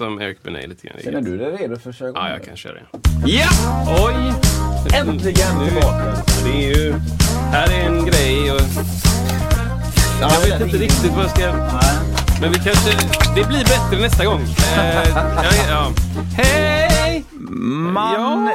Om Eric Benet lite grann. Känner du dig redo för att köra igång? Ja, jag kan köra det. Ja! Oj! Äntligen tillbaka! Det är ju... Här är en grej och... Jag vet inte riktigt vad jag ska... Men vi kanske... Det blir bättre nästa gång. Eh, ja, ja. Hej! Man Ja.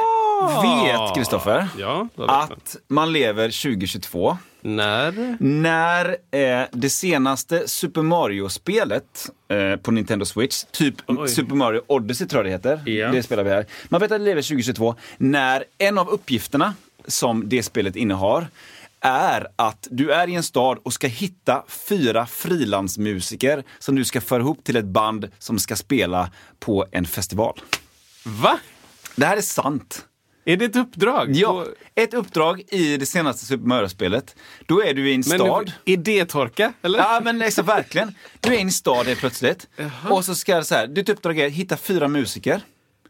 Vet, Kristoffer, Ja, att man lever 2022 När? när eh, det senaste Super Mario-spelet eh, på Nintendo Switch, typ Oj. Super Mario Odyssey tror jag det heter, Ja. det spelar vi här. Man vet att det lever 2022 när en av uppgifterna som det spelet innehar är att du är i en stad och ska hitta fyra frilansmusiker som du ska föra ihop till ett band som ska spela på en festival. Va? Det här är sant. Är det ett uppdrag? Ja, På- ett uppdrag i det senaste Super Mario-spelet. Då är du i en Men stad. idétorka, eller? Ja, men liksom, verkligen. Du är i en stad helt plötsligt. Och så ska så här, ditt uppdrag är att hitta fyra musiker.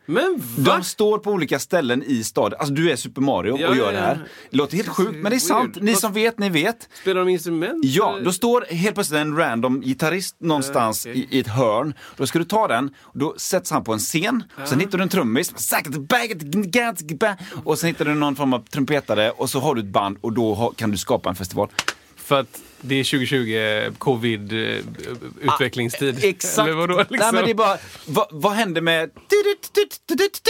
Men va? De står på olika ställen i staden. Alltså du är Super Mario Ja, och ja, gör det ja. här. Det låter helt sjukt, men det är sant. Ni som vet, ni vet. Spelar de instrument? Ja, då står helt plötsligt en random gitarrist någonstans Okej. i, i ett hörn. Då ska du ta den, då sätts han på en scen. Sen hittar du en trummis. Och sen hittar du någon form av trumpetare och så har du ett band och då kan du skapa en festival. För att det är 2020 covid eh, utvecklingstid? Ah, Exakt. Eller vadå, liksom? Nej, men det är bara, vad, vad händer med...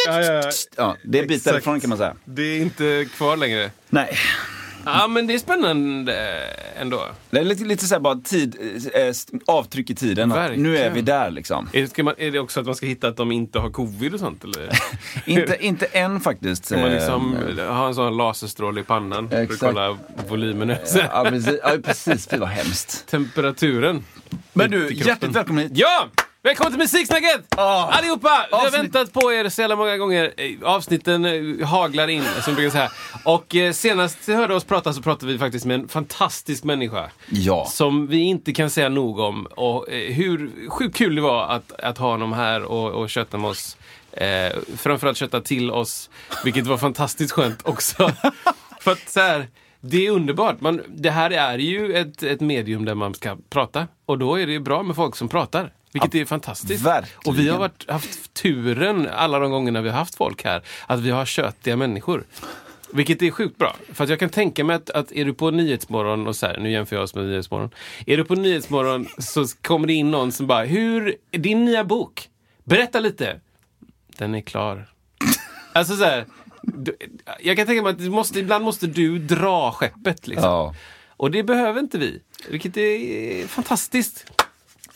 Ja, ja, ja. Ja, det är en bit därifrån kan man säga. Det är inte kvar längre. Nej. Ja, men det är spännande ändå. Det är lite, lite så här bara tid, eh, eh, avtryck i tiden. Nu är vi där liksom. Är man, är det också att man ska hitta att de inte har covid och sånt? Eller? Inte, inte än faktiskt. Ska man liksom Eh, ha en sån laserstråle i pannan för att Exakt. kolla volymen? Ja, precis. Ja, precis. Fy vad hemskt. Temperaturen. Men du, hjärtligt välkommen hit. Ja! Välkommen till Musiksnacket! Ah. Allihopa! Vi har väntat på er så jävla många gånger. Eh, Avsnitten eh, haglar in, som brukar säga. Och eh, senast vi hörde oss prata så pratade vi faktiskt med en fantastisk människa. Ja. Som vi inte kan säga nog om. Och eh, hur sjukt kul det var att, att ha honom här och, och kötta med oss. Eh, framförallt kötta till oss, vilket var fantastiskt skönt också. För att så här, det är underbart. Man, det här är ju ett, ett medium där man ska prata. Och då är det ju bra med folk som pratar. Vilket är fantastiskt. verkligen. Och vi har varit, haft turen alla de gångerna vi har haft folk här, att vi har köttiga människor. Vilket är sjukt bra. För att jag kan tänka mig att, att är du på Nyhetsmorgon och så här, nu jämför jag oss med Nyhetsmorgon. Är du på Nyhetsmorgon så kommer det in någon som bara, hur, din nya bok, berätta lite. Den är klar. Alltså så här, du, jag kan tänka mig att måste, ibland måste du dra skeppet liksom. Ja. Och det behöver inte vi. Vilket är fantastiskt.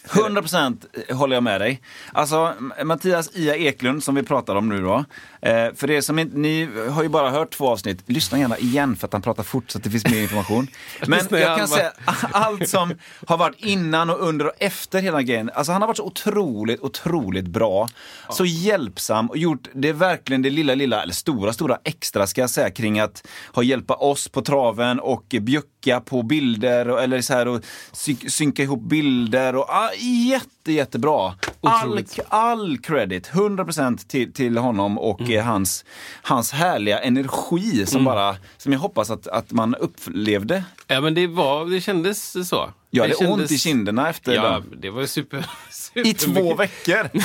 100% håller jag med dig. Alltså Mattias Ia Eklund som vi pratar om nu då. Eh, för det som inte, ni har ju bara hört två avsnitt. Lyssna gärna igen för att han pratar fort så att det finns mer information. Men jag kan säga allt som har varit innan och under och efter hela grejen. Alltså han har varit så otroligt, otroligt bra. Så hjälpsam och gjort det verkligen det lilla, lilla, eller stora, stora extra ska jag säga kring att ha hjälpa oss på traven och bjucka på bilder och, eller så här och sy- synka ihop bilder och ah, jätte, jättebra. All, all credit, 100% till, till honom och Mm. Hans, hans härliga energi som bara, som jag hoppas att, att man upplevde. Ja men det var, det kändes så. Jag hade det ont i kinderna efter Ja, den. det var super, I två supermycket. veckor!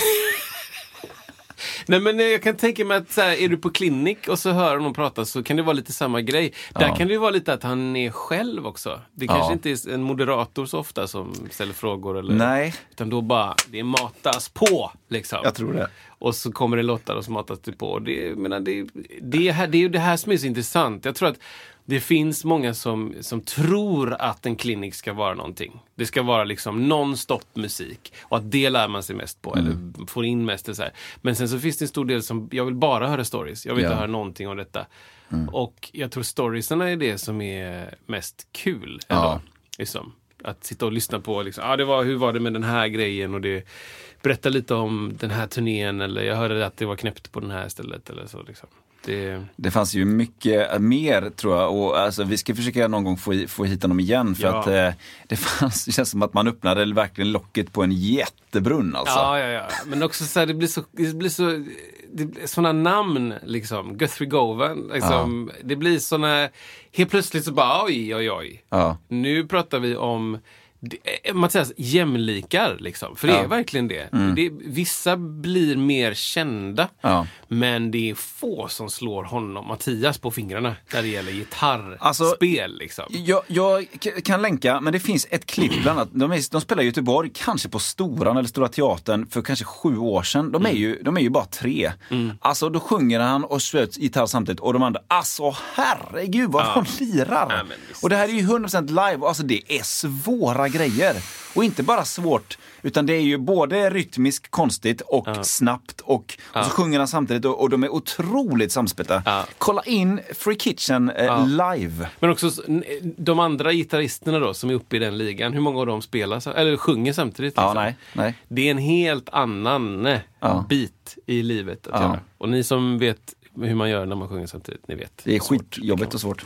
Nej men eh, jag kan tänka mig att så här, är du på klinik och så hör någon prata så kan det vara lite samma grej. Där Ja. kan det ju vara lite att han är själv också. Det Ja. kanske inte är en moderator så ofta som ställer frågor eller... Nej. Utan då bara, det matas på liksom. Jag tror det. Och så kommer det låtar och så matas det på. Det, menar, det, det, är här, det är ju det här som är så intressant. Jag tror att det finns många som, som tror att en klinik ska vara någonting. Det ska vara liksom non-stop musik. Och att det lär man sig mest på. Eller får in mest. Så här. Men sen så finns det en stor del som, jag vill bara höra stories. Jag vill Ja. inte höra någonting om detta. Och jag tror storiesarna är det som är mest kul. Ändå, Ja. liksom. Att sitta och lyssna på, liksom, ah, det var, hur var det med den här grejen och det berätta lite om den här turnén eller jag hörde att det var knäppt på den här stället eller så. Liksom. Det, Det fanns ju mycket mer tror jag och alltså, vi ska försöka någon gång få, få hit honom igen för Ja. att eh, det fanns, det känns som att man öppnade verkligen locket på en jättebrunn alltså. Ja, ja, ja. Men också så här, det blir så, det blir så, såna namn liksom. Guthrie Govan, liksom. Det blir såna, helt plötsligt så bara oj, oj, oj. Ja. Nu pratar vi om Mattias, jämlikar liksom. För det Ja. är verkligen det. det. Vissa blir mer kända. Ja. Men det är få som slår honom, Mattias, på fingrarna när det gäller gitarrspel. Alltså, liksom. Jag, jag kan länka, men det finns ett klipp bland annat. De, är, de spelar i Göteborg, kanske på Storan eller Stora Teatern för kanske sju år sedan. De är, Mm. ju, de är ju bara tre. Alltså då sjunger han och slöt gitarr samtidigt och de andra, alltså herregud vad de lirar. Ja, och det här är ju 100% live, alltså det är svåra grejer. Och inte bara svårt, utan det är ju både rytmiskt konstigt och snabbt och, och så sjunger han samtidigt och, och de är otroligt samspelta. Ja. Kolla in Free Kitchen eh, live. Men också de andra gitarristerna då som är uppe i den ligan, hur många av dem spelar, eller sjunger samtidigt? Ja, liksom? nej, nej. Det är en helt annan eh, Ja. bit i livet att Ja. göra. Och ni som vet hur man gör när man sjunger samtidigt, ni vet. Det är skitjobbigt och svårt.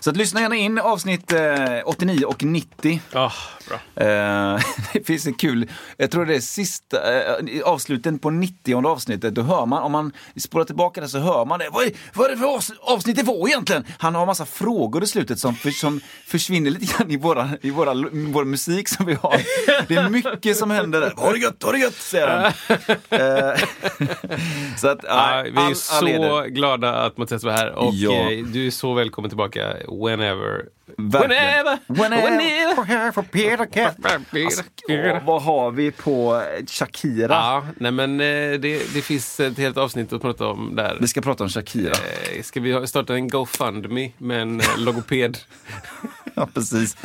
Så att lyssna gärna in avsnitt eh, 89 och 90. Ja, bra. Eh, det finns en kul, jag tror det är sista, eh, avsluten på 90 avsnittet, då hör man, om man spolar tillbaka det så hör man det. Vad är, vad är det för avs- avsnitt det var egentligen? Han har massa frågor i slutet som, för, som försvinner lite grann i, våra, i våra, vår musik som vi har. Det är mycket som händer där. Ha det gött, ha det gött, säger han. Eh, så att, Ja, vi är all- all så glada att Mattias var här och Ja. eh, du är så välkommen tillbaka whenever. Verkligen. Whenever! Whenever. For Peter Cat. Alltså, åh, vad har vi på Shakira? Ja, nej men eh, det, det finns ett helt avsnitt att prata om där. Vi ska prata om Shakira. Eh, Ska vi starta en GoFundMe med en eh, logoped? Ja, precis.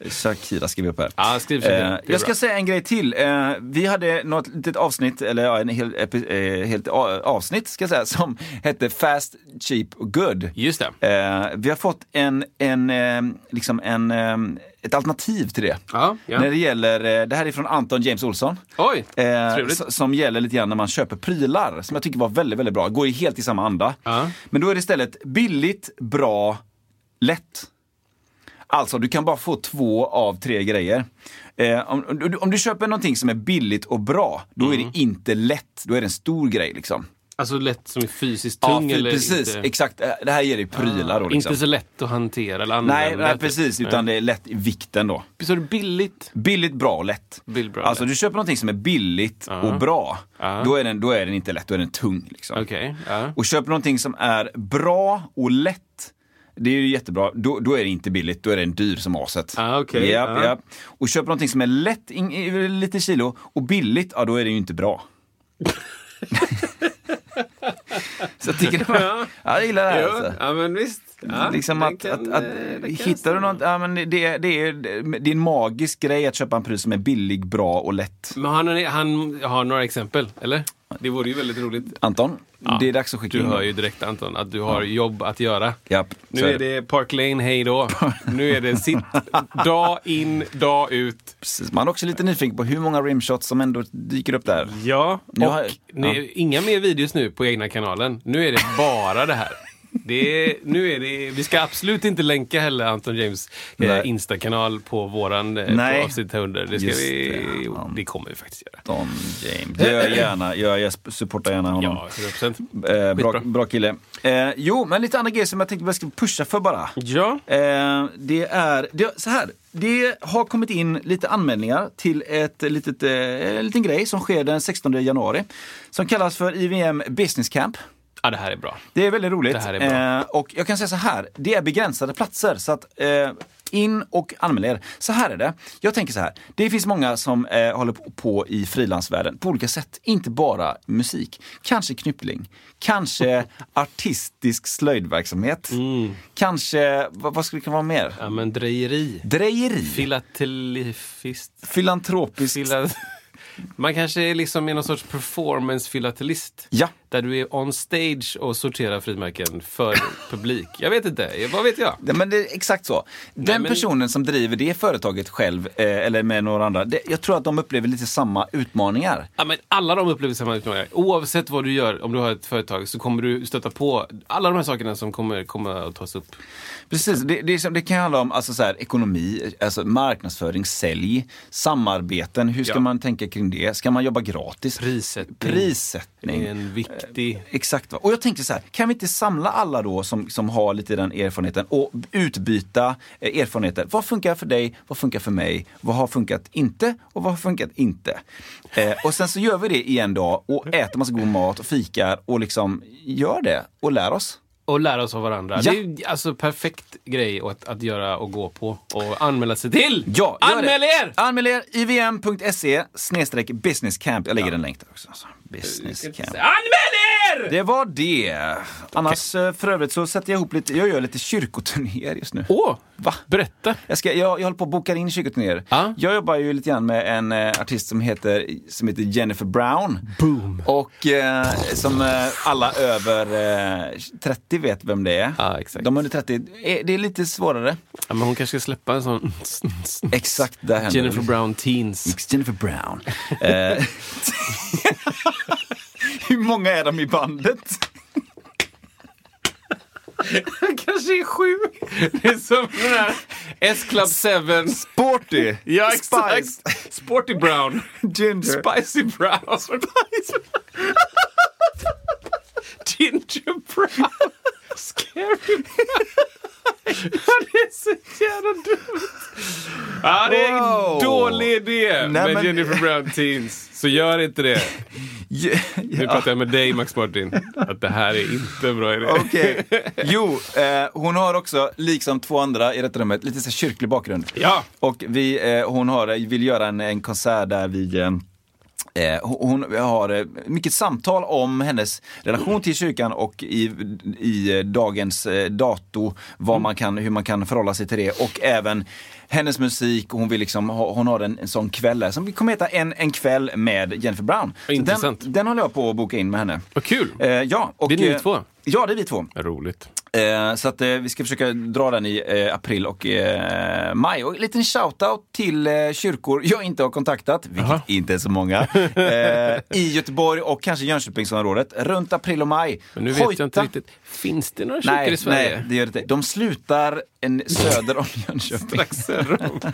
Shakira skriver upp här. Ja, skriv Shakira. Eh, jag ska bra. säga en grej till. Eh, vi hade något litet avsnitt, eller ja, en hel, eh, helt avsnitt ska jag säga, som hette Fast, Cheap och Good. Just det. Eh, vi har fått en, en, eh, liksom en, eh, ett alternativ till det. Ja, ja. När det gäller, det här är från Anton James Olsson. Oj, Eh, som gäller lite grann när man köper prylar, som jag tycker var väldigt, väldigt bra. Går ju helt i samma anda. Ja. Men då är det istället billigt, bra, lätt. Alltså, du kan bara få två av tre grejer. Eh, om, om, du- om du köper någonting som är billigt och bra, då är Mm. det inte lätt. Då är det en stor grej liksom. Alltså lätt som är fysiskt Ja, tung för- eller precis. inte? Exakt. Eh, Det här ger dig prylar då. Liksom. Inte så lätt att hantera eller använda. nej, nej, precis. Utan det är lätt i vikten då. Så är det billigt? Billigt, bra och lätt. Billigt, bra, alltså lätt. du köper någonting som är billigt och bra, Ja. då, är den, då är den inte lätt, då är den tung. Liksom. Okej, ja. Och köper någonting som är bra och lätt, det är ju jättebra, då, då är det inte billigt, då är den dyr som aset. Ah, okej, Japp, ja. japp. Och köper någonting som är lätt, in, lite kilo, och billigt, ja då är det ju inte bra. Så jag tycker det var, ja, jag gillar det här. Jo, Alltså. ja, men visst. Ja, liksom att, kan, att, att eh, hittar du något, ja men det, det, är, det är en magisk grej att köpa en pryl som är billig, bra och lätt. Men han, han har några exempel, eller? Det vore ju väldigt roligt. Anton, det är dags att skicka Du in. hör ju direkt Anton att du har jobb att göra. Japp, Nu så är det Park Lane, hej då. Nu är det sitt dag in, dag ut. Precis. Man är också lite nyfiken på hur många rimshots som ändå dyker upp där. Ja, Nu och har- nej, inga mer videos nu på egna kanalen. Nu är det bara det här. Det nu är det, vi ska absolut inte länka heller Anton James eh, Instakanal på våran eh, Nej. på avsnitt här under. Det, ska Just vi, det. jo, det kommer vi faktiskt göra. Don James. Det gör jag gärna. Jag, jag supportar gärna honom. Ja, 100%. Eh, bra, bra kille. Eh, jo, men lite andra grejer som jag tänkte jag skulle pusha för bara. Ja, Eh, det är det, så här. Det har kommit in lite anmälningar till ett litet, eh, en liten grej som sker den 16 januari. Som kallas för IVM Business Camp. Ja, det här är bra. Det är väldigt roligt. Det här är bra. Eh, och jag kan säga så här, det är begränsade platser. Så att eh, in och anmäl er. Så här är det. Jag tänker så här, det finns många som eh, håller på- i frilansvärlden på olika sätt. Inte bara musik. Kanske knyppling. Kanske artistisk slöjdverksamhet. Mm. Kanske, vad, vad skulle det kunna vara mer? Ja, men drejeri. Drejeri. Filatelifist. Filantropisk. Fila... Man kanske är liksom är någon sorts performance-filatelist. Ja. Där du är on stage och sorterar frimärken för publik. Jag vet inte, vad vet jag? Ja, men det är exakt så. Den men- personen som driver det företaget själv, eh, eller med några andra, det, jag tror att de upplever lite samma utmaningar. Ja, men alla de upplever samma utmaningar. Oavsett vad du gör, om du har ett företag, så kommer du stöta på alla de här sakerna som kommer, kommer att tas upp. Precis, det, det, är det kan handla om alltså så här, ekonomi, alltså marknadsföring, sälj, samarbeten. Hur ska Ja. man tänka kring det? Ska man jobba gratis? Prissättning. Prissättning. En viktig... Exakt. Va? Och jag tänker så här, kan vi inte samla alla då som, som har lite den erfarenheten och utbyta eh, erfarenheter? Vad funkar för dig? Vad funkar för mig? Vad har funkat inte? Och vad har funkat inte? Eh, och sen så gör vi det i en dag och äter massa god mat och fikar och liksom gör det och lär oss. Och lära oss av varandra. Ja. Det är alltså perfekt grej att, att göra och gå på och anmäla sig till. Ja, Anmäl det. er! Anmäl er! ivm.se businesscamp. Jag lägger en länk där också. Business camp. Anmäl er! Det var det. Annars eh, för övrigt så sätter jag ihop lite, jag gör lite kyrkoturnéer just nu. Åh, Va? berätta. Jag, ska, jag, jag håller på att boka in kyrkoturnéer. Ja. Jag jobbar ju lite grann med en eh, artist som heter, som heter Jennifer Brown. Boom. Och eh, som eh, alla över eh, 30 vet vem det är. Ja, exakt. De under 30, är, det är lite svårare. Ja, men hon kanske ska släppa en sån... Exakt, där händer Jennifer. Brown Teens. Jennifer Brown. Eh, Hur många är de i bandet? Kanske är sju. Det är som den här S-Club 7. Sporty, Ja, exakt. Sporty Brown. Ginger. Spicy Brown. Ginger Brown. Scary Brown. Det är så jävla dumt. Ja, det är en Wow. dålig idé Nej, med Jennifer Brown Teens. Så gör inte det. Ja, Nu pratar jag med dig Max Martin. Att det här är inte en bra idé. Okej. Jo, eh, hon har också, liksom två andra i detta rummet, lite så kyrklig bakgrund. Ja. Och vi, eh, hon har, vill göra en, en konsert där vi Eh, hon hon har eh, mycket samtal om hennes relation till kyrkan och i, i eh, dagens eh, dato, vad man kan, hur man kan förhålla sig till det och även hennes musik. Och hon, vill liksom, ha, hon har en, en sån kväll där som kommer heta en, en kväll med Jennifer Brown. Den, den håller jag på att boka in med henne. Vad kul. Eh, ja, och, Det är ni eh, två? Ja, det är vi två. Roligt. Eh, så att eh, vi ska försöka dra den i eh, april och eh, maj. Och en liten shoutout till eh, kyrkor jag inte har kontaktat, vilket Jaha. inte är så många, eh, i Göteborg och kanske Jönköpingsområdet runt april och maj. Men nu vet jag inte riktigt. Finns det några kyrkor Nej, i Sverige? nej, det gör det inte. De slutar en söder om Jönköping. Strax söder om.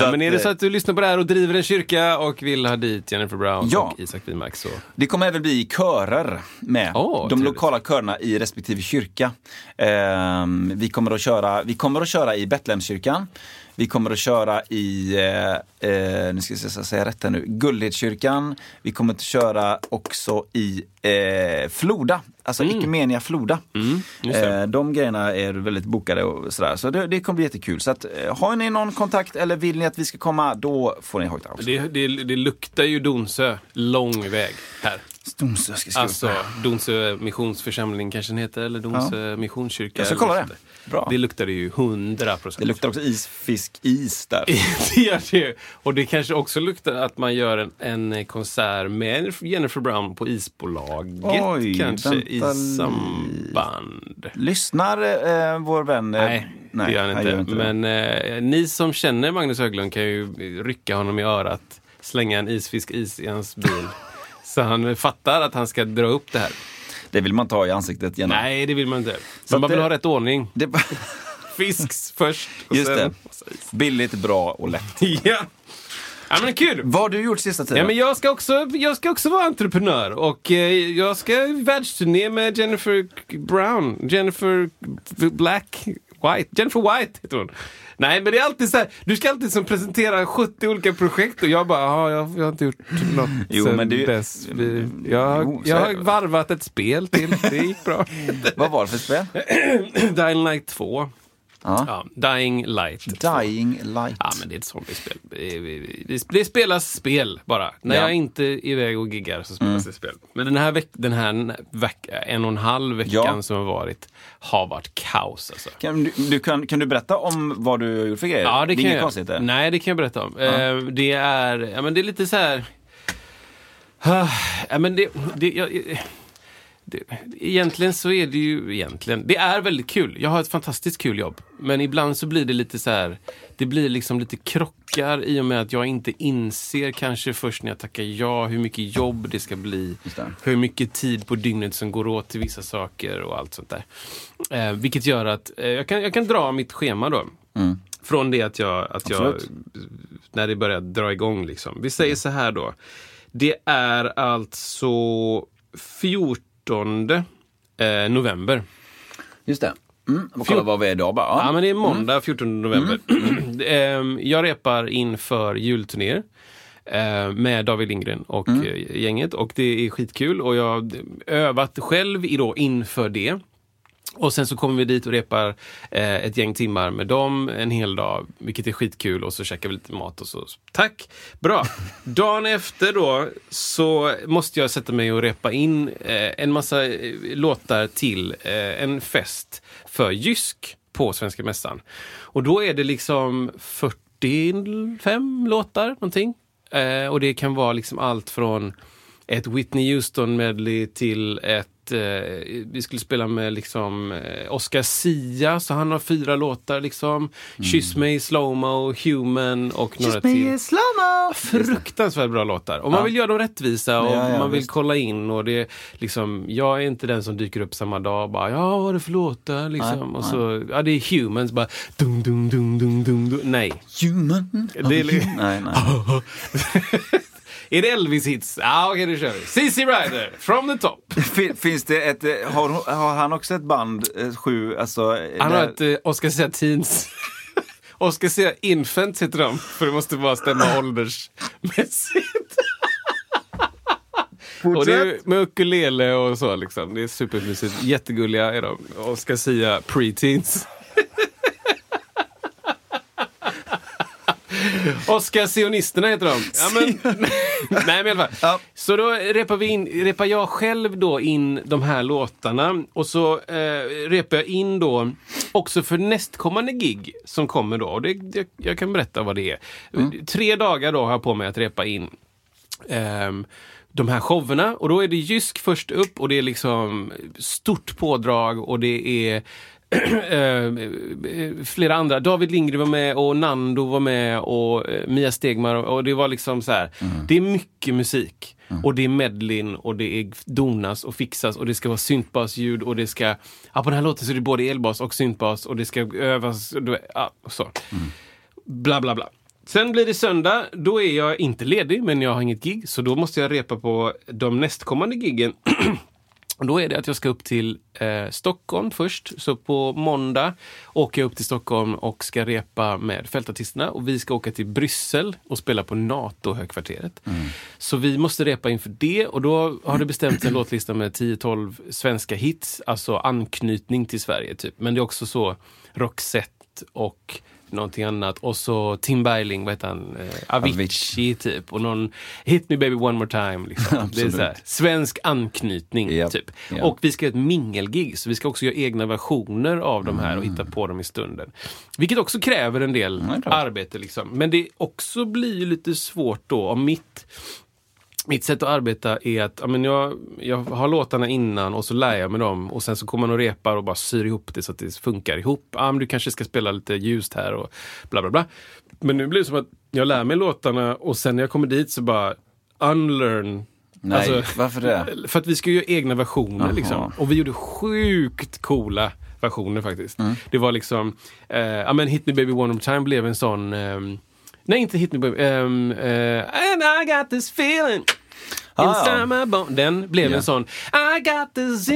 Ja, men är det så eh, att du lyssnar på det här och driver en kyrka och vill ha dit Jennifer Brown Ja. och Isak Wimark så... Det kommer även bli körer med. Åh, de lokala körerna i respektive kyrka. Ehm, vi, kommer att köra, vi kommer att köra i Betlehemskyrkan. Vi kommer att köra i, eh, eh, nu ska jag säga- rätt här nu, Gullhedskyrkan. Vi kommer att köra också i eh, Floda, alltså Ekumenia Floda. Mm. Eh, de grejerna är väldigt bokade och sådär. Så det, det kommer bli jättekul. Så att, eh, har ni någon kontakt eller vill ni att vi ska komma, då får ni hojta också. Det, det, det luktar ju Donsö lång väg här. Stomsö ska skriva Alltså. Donsö missionsförsamling kanske den heter, eller Donsö missionskyrka. Jag ska kolla det. Bra. Det luktar det ju hundra procent. Det luktar också isfisk, is där. det gör det ju. Och det kanske också luktar att man gör en, en konsert med Jennifer Brown på isbolaget. Oj, kanske i samband. Lyssnar eh, vår vän? eh, Nej, det gör han inte. gör. Men eh, ni som känner Magnus Höglund kan ju rycka honom i örat, slänga en isfisk-is i hans bil. så han fattar att han ska dra upp det här. Det vill man ta i ansiktet gärna. Nej, det vill man inte. Så man vill det- ha rätt ordning. Det, Fisks först. Och just det. sen... Billigt, bra och lätt. Ja. ja, men kul! Vad har du gjort sista tiden? Ja, men jag, ska också, jag ska också vara entreprenör och eh, jag ska världsturné med Jennifer Brown. Jennifer Black White. Jennifer White heter hon. Nej, men det är alltid så här. Du ska alltid som presentera 70 olika projekt och jag bara, "Ja, jag, jag har inte gjort något Jo, sen men du- dess. Vi, jag, Jo, jag har det. varvat ett spel till. Det gick bra. Vad var det för spel? Dying Light 2. Ja. Ja, Dying Light. Dying Light. Ja, men det är ett zombiespel. Det, det, det spelas spel bara. När Ja. jag inte är iväg och giggar så spelas det spel. Men den här, veck, den här veck, en och en halv veckan Ja. som har varit har varit kaos alltså. Kan du, du, kan, kan du berätta om vad du har gjort för grejer? Ja, det, är kan inget konstigt det. Nej, det kan jag berätta om. Eh, det, är, ja, men det är lite så här... Ja, men det, det, jag, det, egentligen så är det ju egentligen, det är väldigt kul. Jag har ett fantastiskt kul jobb. Men ibland så blir det lite så här, det blir liksom lite krockar i och med att jag inte inser kanske först när jag tackar ja hur mycket jobb det ska bli. Hur mycket tid på dygnet som går åt till vissa saker och allt sånt där. Eh, vilket gör att eh, jag, kan, jag kan dra mitt schema då. Från det att jag, att jag när det börjar dra igång. Liksom. Vi säger så här då. Det är alltså 14 eh, november. Just det. Mm. Och kolla vad vi är idag bara. Ja, Ja. men det är måndag 14 november. Ehm, jag repar inför julturnéer. eh, Med David Lindgren och eh, gänget och det är skitkul och jag har övat själv då inför det. Och sen så kommer vi dit och repar eh, ett gäng timmar med dem en hel dag, vilket är skitkul och så käkar vi lite mat och så. Tack! Bra! Dagen efter då så måste jag sätta mig och repa in eh, en massa eh, låtar till eh, en fest för Jysk på Svenska Mässan. Och då är det liksom 45 låtar någonting. Eh, och det kan vara liksom allt från ett Whitney Houston medley till ett eh, vi skulle spela med liksom eh, Oscar Sia, så han har fyra låtar liksom. Kyss mig, Slowmo, Human och några till. slow-mo! Fruktansvärt bra låtar. Och man Ja. vill göra dem rättvisa och Ja, ja, man vill visst. kolla in. och det liksom, Jag är inte den som dyker upp samma dag och bara ja, vad är det för låtar? Liksom. Nej, och så, ja, det är Humans bara dum, dum, dum, dum, dum, dum. Nej. Human. Det är Nej, nej. Är det Elvis hits? Ja, ah, okej, då kör vi. CC Rider, From the Top. Fin- Finns det ett, eh, har, har han också ett band, eh, sju, alltså? eh, Han har där- ett eh, Oscar Sia Teens. Oscar Sia Infant heter de, för det måste bara stämma åldersmässigt. Och det är med ukulele och så liksom. Det är supermysigt. Jättegulliga är de. Oscar Sia Preteens. Oscar Sionisterna heter de. Ja, men, nej, men i alla fall. Ja. Så då repar, vi in, repar jag själv då in de här låtarna och så eh, repar jag in då också för nästkommande gig som kommer då. Och det, det, jag kan berätta vad det är. Tre dagar då har jag på mig att repa in ehm, de här showerna. Och då är det Jysk först upp och det är liksom stort pådrag och det är flera andra. David Lindgren var med och Nando var med och eh, Mia Stegmar. Och det var liksom så här. Det är mycket musik. Och det är medlin och det är donas och fixas och det ska vara syntbasljud och det ska... Ja, på den här låten så är det både elbas och syntbas och det ska övas. och Ja, och så. Bla, bla, bla. Sen blir det söndag. Då är jag inte ledig, men jag har inget gig. Så då måste jag repa på de nästkommande giggen. Och Då är det att jag ska upp till eh, Stockholm först. Så på måndag åker jag upp till Stockholm och ska repa med fältartisterna. Och vi ska åka till Bryssel och spela på NATO-högkvarteret. Så vi måste repa inför det. Och då har det bestämts en låtlista med 10-12 svenska hits. Alltså anknytning till Sverige, typ. Men det är också så Roxette och någonting annat. Och så Tim Bergling, vad heter han? Eh, Avicii, typ. Och någon Hit me baby one more time. Liksom. det är så här, svensk anknytning, Japp, typ. ja. Och vi ska göra ett mingelgig, så vi ska också göra egna versioner av de här och hitta på dem i stunden. Vilket också kräver en del Mm. Arbete. Liksom. Men det också blir lite svårt då om mitt mitt sätt att arbeta är att ja, men jag, jag har låtarna innan och så lär jag mig dem och sen så kommer man och repar och bara syr ihop det så att det funkar ihop. Ja, men du kanske ska spela lite ljust här och bla bla bla. Men nu blir det som att jag lär mig låtarna och sen när jag kommer dit så bara unlearn. Nej, Alltså, varför det? För att vi ska göra egna versioner Jaha. liksom. Och vi gjorde sjukt coola versioner faktiskt. Mm. Det var liksom, eh, ja men Hit Me Baby One More Time blev en sån ehm, Nej, inte Hit Me Baby. ehm, eh, and I got this feeling Ah, inside ja. my bone. Den blev Ja. en sån I got this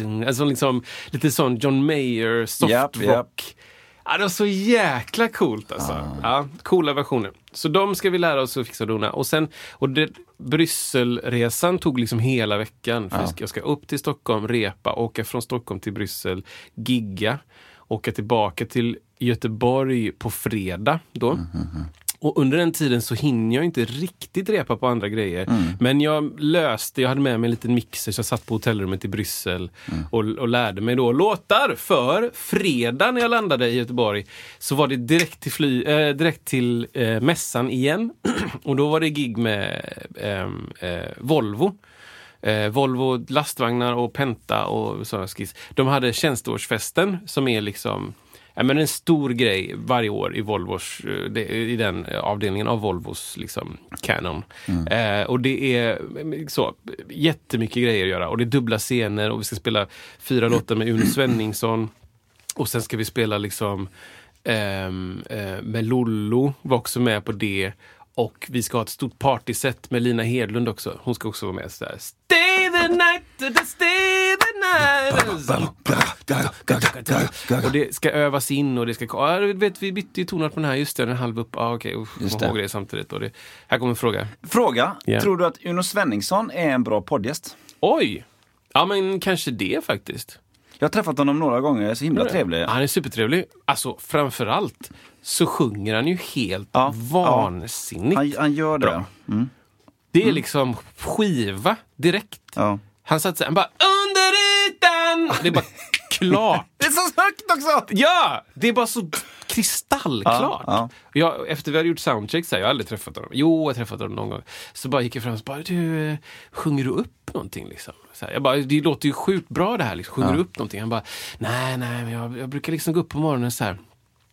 Mm. Alltså liksom lite sån John Mayer soft Japp, rock. japp. Ja, det var så jäkla coolt alltså. Ja, coola versioner. Så de ska vi lära oss att fixa och dona. Och sen, och det, Brysselresan tog liksom hela veckan. För ska, jag ska upp till Stockholm, repa, åka från Stockholm till Bryssel, gigga, åka tillbaka till Göteborg på fredag då. Och under den tiden så hinner jag inte riktigt repa på andra grejer. Mm. Men jag löste, jag hade med mig en liten mixer så jag satt på hotellrummet i Bryssel Mm. och, och lärde mig då låtar. För fredag när jag landade i Göteborg så var det direkt till, fly, eh, direkt till eh, mässan igen. och då var det gig med eh, Volvo. Eh, Volvo lastvagnar och Penta och sådana skiss. De hade tjänsteårsfesten som är liksom ja, men en stor grej varje år i Volvos, eh, i den avdelningen av Volvos liksom, Canon. Eh, och det är eh, så, jättemycket grejer att göra och det är dubbla scener och vi ska spela fyra låtar med Uno Svenningsson. Och sen ska vi spela liksom ehm, eh, med Lollo, var också med på det. Och vi ska ha ett stort partyset med Lina Hedlund också. Hon ska också vara med. Så där. Stay the night, stay the night. Och det ska övas in och det ska... Ja, vet, vi bytte ju toner på den här. Just det, den halv upp. Ja, okej. Okay. Det. ihåg det samtidigt. Och det, här kommer en fråga. Fråga, Ja. tror du att Uno Svenningsson är en bra poddgäst? Oj! Ja, men kanske det faktiskt. Jag har träffat honom några gånger, så himla trevlig. Han är supertrevlig. Alltså, framförallt så sjunger han ju helt Ja, vansinnigt. Han, han gör det. Mm. Det är liksom skiva direkt. Ja. Han satt så här, han bara under ytan! Det är bara klart. Det är så högt också! Ja! Det är bara så kristallklart. Ja, Jag, efter vi hade gjort soundcheck, så här, jag har aldrig träffat honom. Jo, jag har träffat honom någon gång. Så bara gick jag fram och bara, du, sjunger du upp någonting? Liksom? Så här, jag bara, det låter ju sjukt bra det här. Liksom. Sjunger Ja. du upp någonting? Han bara, nej, nej, men jag, jag brukar liksom gå upp på morgonen så här.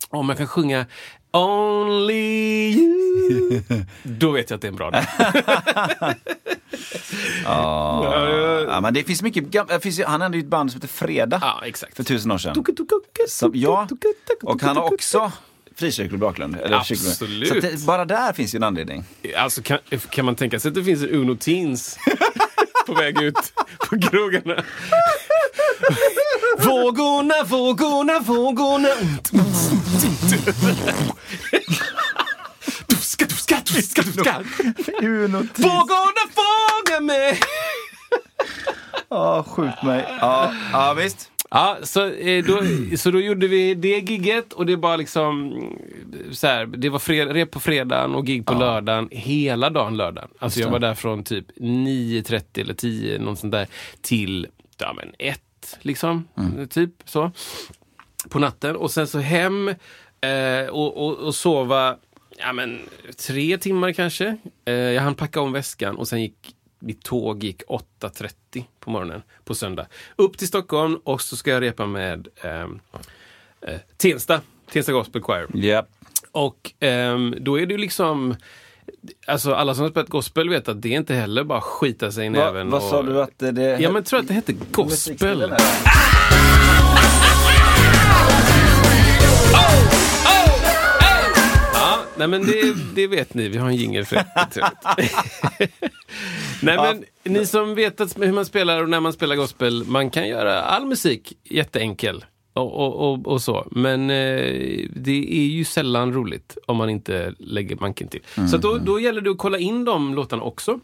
Om jag kan sjunga Only you. Då vet jag att det är en bra dag. Ja. ja, men det finns mycket, det finns, han hade ju ett band som heter Fredag Ja, exakt. för tusen år sedan. Som, ja, och han har också frikyrklig bakgrund. Eller Absolut. Så det, bara där finns ju en anledning. Alltså kan, kan man tänka sig att det finns en Uno Teens på väg ut på krogarna? Vågorna, vågorna, vågorna. Duska, duska, duska, duska. Vågorna fångar mig. Ja, skjut mig. Ja, ja visst. Ja, så, eh, då, så då gjorde vi det gigget och det var liksom så här, det var fred, rep på fredagen och gig på lördagen, hela dagen lördagen. Alltså jag var där från typ 9.30 eller 10, något sånt där, till ja, men ett liksom, typ så. På natten och sen så hem eh, och, och, och sova ja, men, tre timmar kanske. Eh, jag hann packa om väskan och sen gick mitt tåg gick 8.30 på morgonen på söndag. Upp till Stockholm och så ska jag repa med ehm, eh, Tensta, Tensta Gospel Choir. Ja. Och ehm, då är det ju liksom Alltså alla som har spelat gospel vet att det inte heller bara skita sig i näven. vad sa du att det... Ja men tror att det hette gospel. musikstilen är? Ja, nej men det, det vet ni, vi har en jingel för det. Nej men ni som vet hur man spelar och när man spelar gospel, man kan göra all musik jätteenkel. Och, och, och, och så. Men eh, det är ju sällan roligt om man inte lägger manken till. Så att då, då gäller det att kolla in de låtarna också.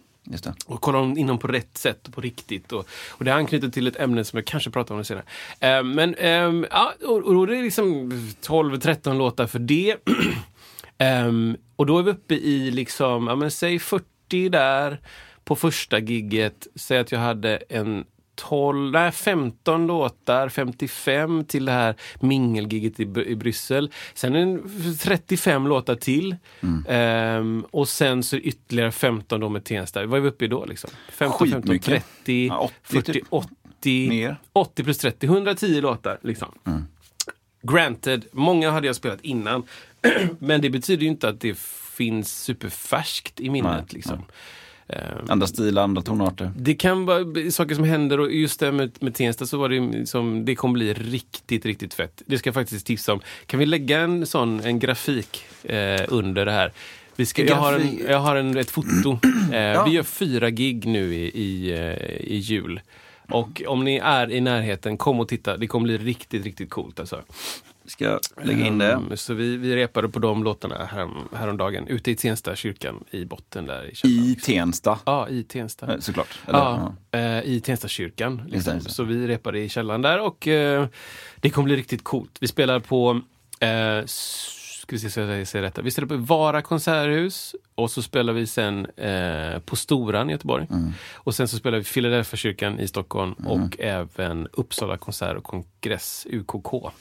Och kolla in dem på rätt sätt och på riktigt. Och, och det anknyter till ett ämne som jag kanske pratar om det senare. Eh, men ehm, ja, och, och då är det liksom 12-13 låtar för det. Ehm, och då är vi uppe i liksom, ja men säg 40 där på första gigget. Säg att jag hade en 12, nej 15 låtar, 55 till det här mingelgigget i, i Bryssel. Sen en 35 låtar till. Ehm, och sen så ytterligare 15 då med Tensta. Vad är vi uppe i då liksom? 15, 15, Skitmycket. 30, Ja, 80 40, typ. 80. Mer. 80 plus 30, 110 låtar liksom. Granted, många hade jag spelat innan. Men det betyder ju inte att det finns superfärskt i minnet. Nej, liksom. Ehm, Andra stilar, andra tonarter. det kan vara saker som händer och just det med, med Tensta så var det som, det kommer bli riktigt, riktigt fett. Det ska jag faktiskt tipsa om. Kan vi lägga en sån, en grafik eh, under det här? Vi ska, jag har, en, jag har en, ett foto. Eh, Vi gör fyra gig nu i, i, eh, i jul. Och om ni är i närheten, kom och titta. Det kommer bli riktigt, riktigt coolt alltså. Ska lägga in det? Ehm, Så vi, vi repade på de låtarna härom, häromdagen. Ute i Tensta kyrkan i botten där i källaren. I Tensta, Ja, i Tensta. eh, såklart. Eller, Ja, eh, i Tensta kyrkan. Liksom. det. Så vi repade i källaren där och eh, det kommer bli riktigt coolt. Vi spelar på, eh, ska vi se så jag säger rätt. Vi ställer på Vara konserthus och så spelar vi sen eh, på Storan i Göteborg. Mm. Och sen så spelar vi Philadelphia kyrkan i Stockholm och även Uppsala konsert och kongress, UKK.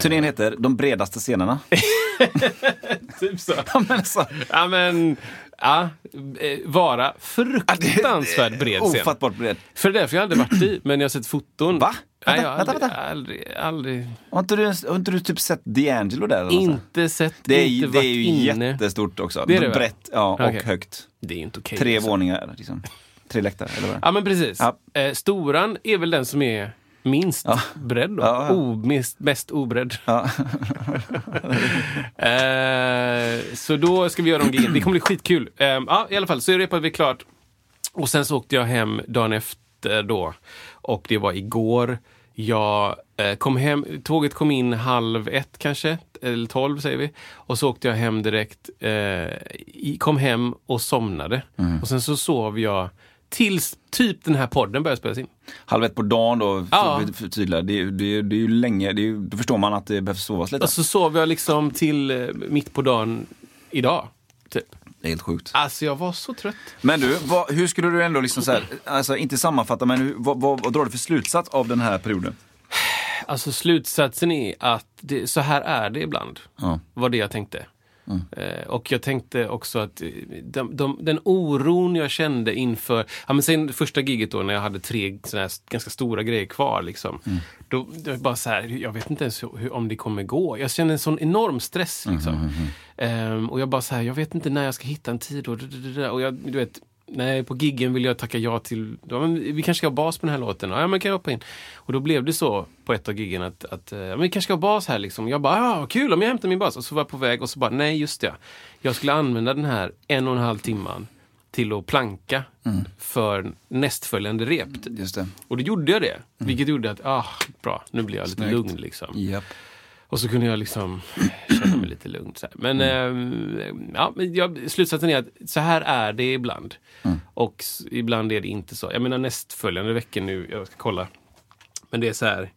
Turnén heter De bredaste scenerna. Typ så. Ja, men alltså, Ja men, ja, eh, Vara fruktansvärt bred scen. Ofattbart bred. För det är därför jag aldrig varit i, men jag har sett foton. Va? Nej, Vänta, jag har vänta, aldrig, vänta. aldrig, aldrig Har inte du, har inte du typ sett D'Angelo där? eller sånt? inte sett, Det är, inte det är ju inne. jättestort också. Det är det? Brett ja, och högt. Det är inte okej. Tre alltså. våningar. Liksom. Tre läktare, eller vad? Ja men precis. Ja. Eh, storan är väl den som är minst Ja. bredd då. Ja, ja. O, mest, mest obredd. Ja. eh, så då ska vi göra de grejerna. Det kommer bli skitkul. Eh, ja, i alla fall, så repade vi klart. Och sen så åkte jag hem dagen efter då. Och det var igår. Jag eh, kom hem, tåget kom in halv ett kanske, eller tolv säger vi. Och så åkte jag hem direkt. Eh, kom hem och somnade. Och sen så sov jag tills typ den här podden började spelas in. Halv ett på dagen då, Ja. för, för tydliga. Det, det, det är ju länge, det är, då förstår man att det behövs sovas lite. Och så sov jag liksom till eh, mitt på dagen idag. Typ. Helt sjukt. Alltså jag var så trött. Men du, vad, hur skulle du ändå liksom så här, alltså inte sammanfatta, men hur, vad, vad, vad drar du för slutsats av den här perioden? Alltså slutsatsen är att det, så här är det ibland. Ja. Var det jag tänkte. Eh, och jag tänkte också att eh, de, de, den oron jag kände inför, ja men sen första giget då när jag hade tre såna här ganska stora grejer kvar liksom. Då, det var bara så här, jag vet inte ens hur, om det kommer gå. Jag kände en sån enorm stress liksom. Ehm, och jag bara så här, jag vet inte när jag ska hitta en tid och, och jag, du vet, Nej, på giggen vill jag tacka ja till, ja, men vi kanske ska ha bas på den här låten. Ja, men kan jag hoppa in? Och då blev det så på ett av giggen att, att eh, ja, men vi kanske ska ha bas här liksom. Jag bara, ja, kul om jag hämtar min bas. Och så var jag på väg och så bara, nej just det. Jag skulle använda den här en och en halv timman till att planka för nästföljande rep. Just det. Och då gjorde jag det. Vilket gjorde att, ah, bra, nu blir jag lite Snyggt. lugn liksom. Japp. Och så kunde jag liksom känna mig lite lugn. Så här. Men, ehm, ja, men jag, slutsatsen är att så här är det ibland. Och s- ibland är det inte så. Jag menar nästföljande vecka nu, jag ska kolla. Men det är så här.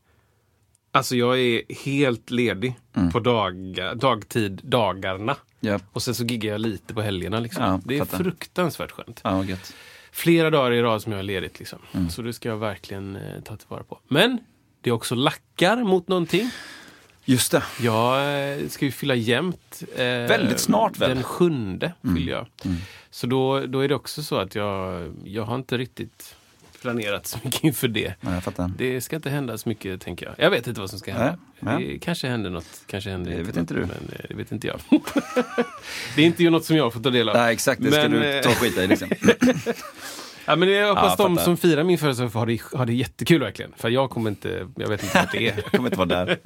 Alltså jag är helt ledig på daga, dagtid, dagarna. Japp. Och sen så giggar jag lite på helgerna. Liksom. Ja, det är fattar. fruktansvärt skönt. Ja. Flera dagar i rad som jag har ledigt. Liksom. Mm. Så det ska jag verkligen eh, ta tillvara på. Men det är också lackar mot någonting. Just det. Jag eh, ska ju fylla jämnt. Eh, Väldigt snart väl? Mm. Den sjunde fyller jag. Så då, då är det också så att jag, jag har inte riktigt planerat så mycket inför det. Fattar. Det ska inte hända så mycket, tänker jag. Jag vet inte vad som ska hända. Nej, nej. Det kanske händer något, kanske händer Det inte vet något, inte du. Men eh, det vet inte jag. det är inte ju något som jag får ta del av. Nej, exakt. Det ska Men, du eh, ta och skita i liksom. Ja, men jag hoppas Ja, de som firar min födelsedag får ha det, ha det jättekul verkligen. För jag kommer inte, jag vet inte vart det är. Jag kommer inte vara där.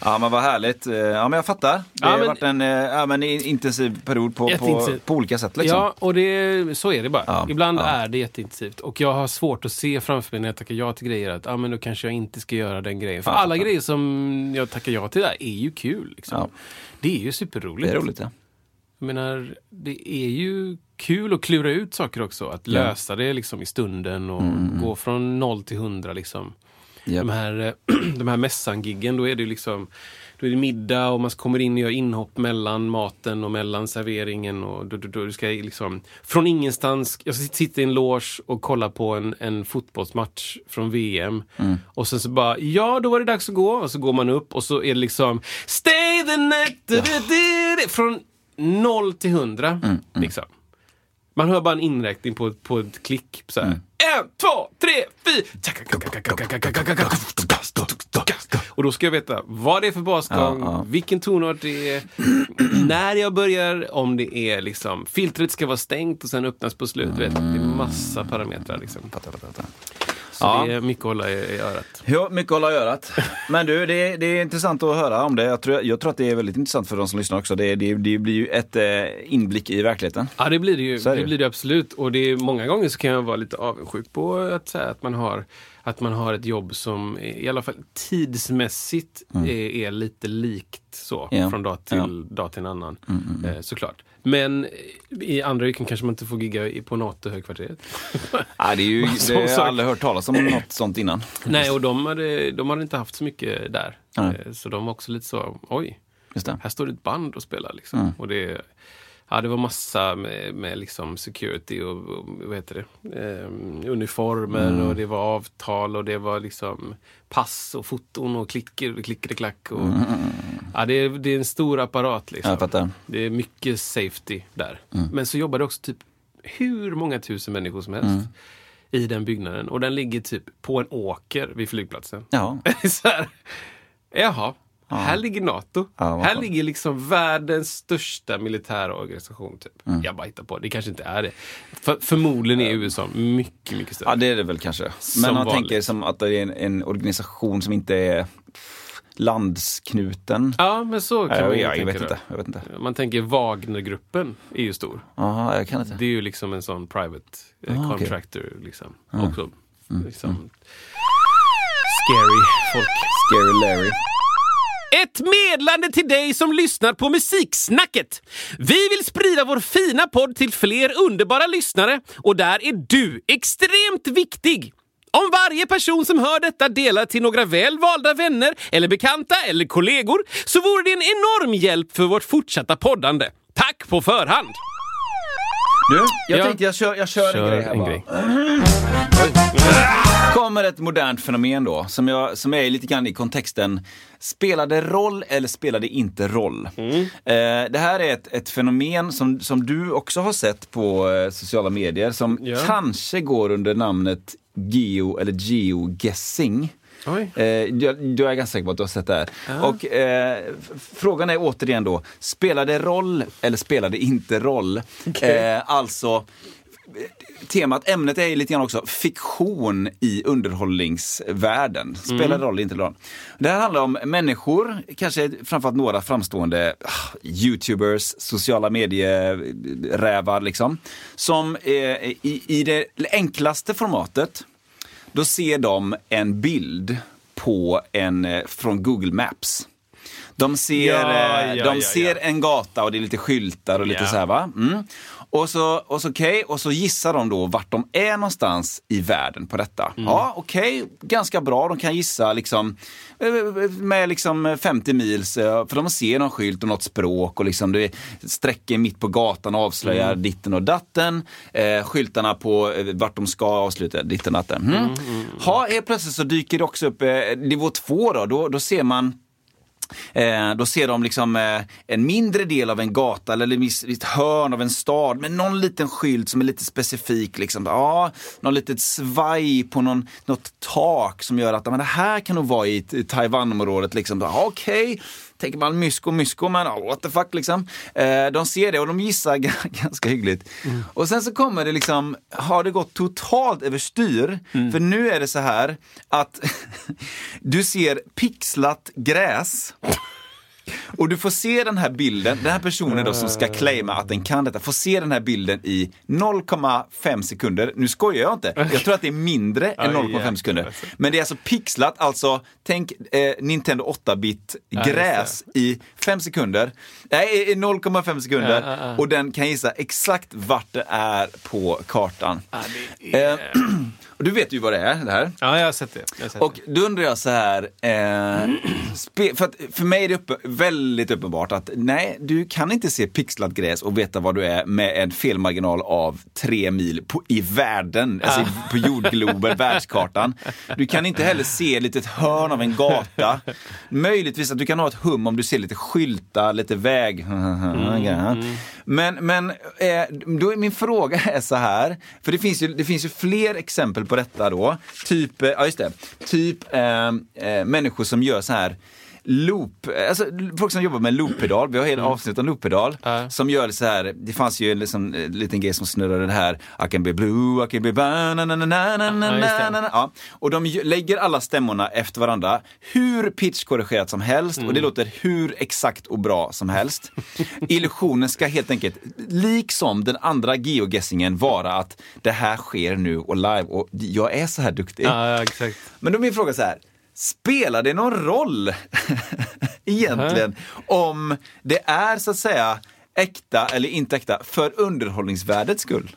Ja men vad härligt. Ja men jag fattar. Det Ja, har men- varit en eh, ja, men intensiv period på, på, på olika sätt. Liksom. Ja, och det, så är det bara. Ja, Ibland är det jätteintensivt. Och jag har svårt att se framför mig när jag tackar ja till grejer att ah, men då kanske jag inte ska göra den grejen. För alla grejer som jag tackar ja till där är ju kul. Liksom. Det är ju superroligt. Det är roligt ja. Jag menar, det är ju kul att klura ut saker också. Att Ja. Mm, lösa det liksom i stunden och gå från noll till hundra. Liksom. Japp. De här, eh, de här mässangiggen, då är det liksom då är det middag och man kommer in och gör inhopp mellan maten och mellan serveringen. Och då, då, då du ska liksom, från ingenstans, jag sitter i en loge och kollar på en, en fotbollsmatch från VM. Mm. Och sen så bara, ja då var det dags att gå. Och så går man upp och så är det liksom Stay the night! du. Från noll till hundra. Mm, Liksom. Man hör bara en inräkning på, på ett klick. Så här. Mm. En, två, tre, fyra. Och då ska jag veta vad det är för basgång, Ja, ja. vilken tonart det är, när jag börjar, om det är liksom, filtret ska vara stängt och sen öppnas på slut. Vet, det är massa parametrar. Liksom. Så Ja. det är mycket att hålla i, i örat. Ja, mycket att hålla i örat. Men du, det är, det är intressant att höra om det. Jag tror, jag tror att det är väldigt intressant för de som lyssnar också. Det, det, det blir ju ett eh, inblick i verkligheten. Ja, det blir det ju. Det Det blir det absolut. Och det är, många gånger så kan jag vara lite avundsjuk på att, säga att, man, har, att man har ett jobb som i alla fall tidsmässigt är, är lite likt så. Mm. Ja. Från dag till. Mm, dag till en annan. Eh, såklart. Men i andra yrken kanske man inte får gigga på NATO-högkvarteret. Nej, det är ju, det har jag aldrig hört talas om något sånt innan. Nej, och de hade, de hade inte haft så mycket där. Eh, Så de var också lite så, oj. Här står det ett band och spelar. Liksom. Och det, ja, det var massa med, med liksom security och, och vad heter det? Ehm, uniformer och det var avtal och det var liksom pass och foton och klicker, klickade-klack. Och, ja, det, är, det är en stor apparat. Liksom. Det är mycket safety där. Men så jobbar det också typ hur många tusen människor som helst i den byggnaden. Och den ligger typ på en åker vid flygplatsen. Ja. så här, jaha, här ligger NATO. Ja, här ligger liksom världens största militära organisation. Typ. Mm. Jag bara hittar på, det kanske inte är det. För, förmodligen är USA mycket, mycket större. ja, det är det väl kanske. Men Som man vanligt. tänker som att det är en, en organisation som inte är landsknuten. Ja, men så kan Ja, man ju jag, tänka vet inte, jag vet inte. Man tänker Wagnergruppen är ju stor. Jaha, jag kan inte. Det är ju liksom en sån private eh, Ah, contractor. Liksom. Också, liksom, Scary folk. Scary Larry. Ett medlande till dig som lyssnar på Musiksnacket. Vi vill sprida vår fina podd till fler underbara lyssnare och där är du extremt viktig. Om varje person som hör detta delar till några väl valda vänner eller bekanta eller kollegor så vore det en enorm hjälp för vårt fortsatta poddande. Tack på förhand! Du, jag Ja. tänkte jag kör, jag kör, en grej här en bara. grej. Kommer ett modernt fenomen då, som, jag, som är lite grann i kontexten Spelade roll eller spelade inte roll? Mm. Eh, det här är ett, ett fenomen som, som du också har sett på eh, sociala medier som Ja. kanske går under namnet geo eller geoguessing. Oj. Eh, jag, jag är ganska säker på att du har sett det här. Och eh, frågan är återigen då, spelade roll eller spelade inte roll? Eh, alltså, temat, ämnet är ju lite grann också fiktion i underhållningsvärlden. Spelar roll, inte roll. Det här handlar om människor, kanske framförallt några framstående ah, youtubers, sociala medierävar liksom, som eh, i, i det enklaste formatet, då ser de en bild på en, eh, från Google Maps. De ser, Ja, eh, ja, de ja, ser en gata och det är lite skyltar och lite så här va. Mm. Och så, och så, okej, och så gissar de då vart de är någonstans i världen på detta. Mm. Ja, okej, ganska bra. De kan gissa liksom eh, med liksom 50 mils, eh, för de ser någon skylt och något språk och liksom det är sträckor mitt på gatan avslöjar Mm. ditten och datten. Eh, skyltarna på eh, vart de ska avsluta ditten och datten. Mm. Ha, helt plötsligt så dyker det också upp eh, nivå två då, då, då ser man Eh, då ser de liksom eh, en mindre del av en gata eller ett hörn av en stad med någon liten skylt som är lite specifik. Liksom. Ja, någon litet svaj på någon, något tak som gör att men det här kan nog vara i, i Taiwan-området. Liksom. Ja, Okej, tänker man mysko, mysko, men oh, what the fuck liksom. Eh, de ser det och de gissar ganska hyggligt. Och sen så kommer det liksom, har det gått totalt överstyr? För nu är det så här att du ser pixlat gräs och du får se den här bilden, den här personen då som ska claima att den kan detta, får se den här bilden i 0,5 sekunder. Nu skojar jag inte, jag tror att det är mindre än Ja, 0,5 jäklar, sekunder. alltså. Men det är alltså pixlat, alltså tänk eh, Nintendo 8-bit just det. gräs i 5 sekunder. Nej, i 0,5 sekunder. Och den kan gissa exakt vart det är på kartan. är- Eh, och du vet ju vad det är, det här. Ja, jag har sett det. Har sett Och då undrar jag så här, eh, för, att, för mig är det uppe, väldigt uppenbart att nej, du kan inte se pixlat gräs och veta vad du är med en felmarginal av tre mil på, i världen, alltså på jordgloben, världskartan. Du kan inte heller se ett litet hörn av en gata. Möjligtvis att du kan ha ett hum om du ser lite skyltar, lite väg. Men, men eh, då är min fråga är så här, för det finns ju, det finns ju fler exempel på detta då. Typ, eh, ja just det, typ eh, eh, människor som gör så här loop, alltså folk som jobbar med looppedal, vi har hela avsnitt om looppedal, Ja. som gör så här, det fanns ju en liksom, eh, liten grej som snurrade det här, I can be blue, I can be ba na na na na na na Ja. Och de lägger alla stämmorna efter varandra, hur pitchkorrigerat som helst och Mm. det låter hur exakt och bra som helst. Illusionen ska helt enkelt, liksom den andra geoguessingen, vara att det här sker nu och live och jag är så här duktig. Ja, ja. Men då är min fråga så här, spelar det någon roll egentligen om det är så att säga äkta eller inte äkta för underhållningsvärdets skull?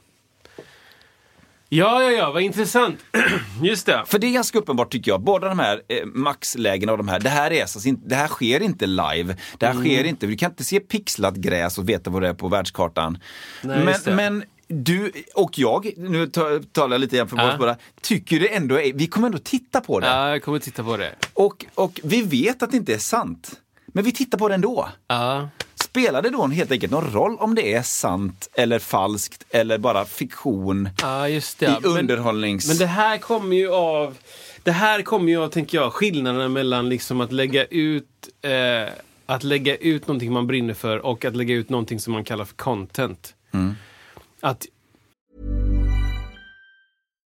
Ja, ja, ja, vad intressant. Just det. För det är ganska uppenbart tycker jag, båda de här eh, maxlägena och de här, det här, är alltså, det här sker inte live. Det här Mm. sker inte, du kan inte se pixlat gräs och veta vad det är på världskartan. Nej, men, men du och jag, nu ta- talar jag lite igen för oss båda, tycker det ändå är, vi kommer ändå titta på det. Ja, jag kommer titta på det. Och, och vi vet att det inte är sant. Men vi tittar på det ändå. Ja. Spelar det då helt enkelt någon roll om det är sant eller falskt eller bara fiktion Ja, just det. i Men- underhållnings... Men det här kommer ju av, det här kommer ju av, tänker jag, skillnaden mellan liksom att lägga ut eh, att lägga ut någonting man brinner för och att lägga ut någonting som man kallar för content. Att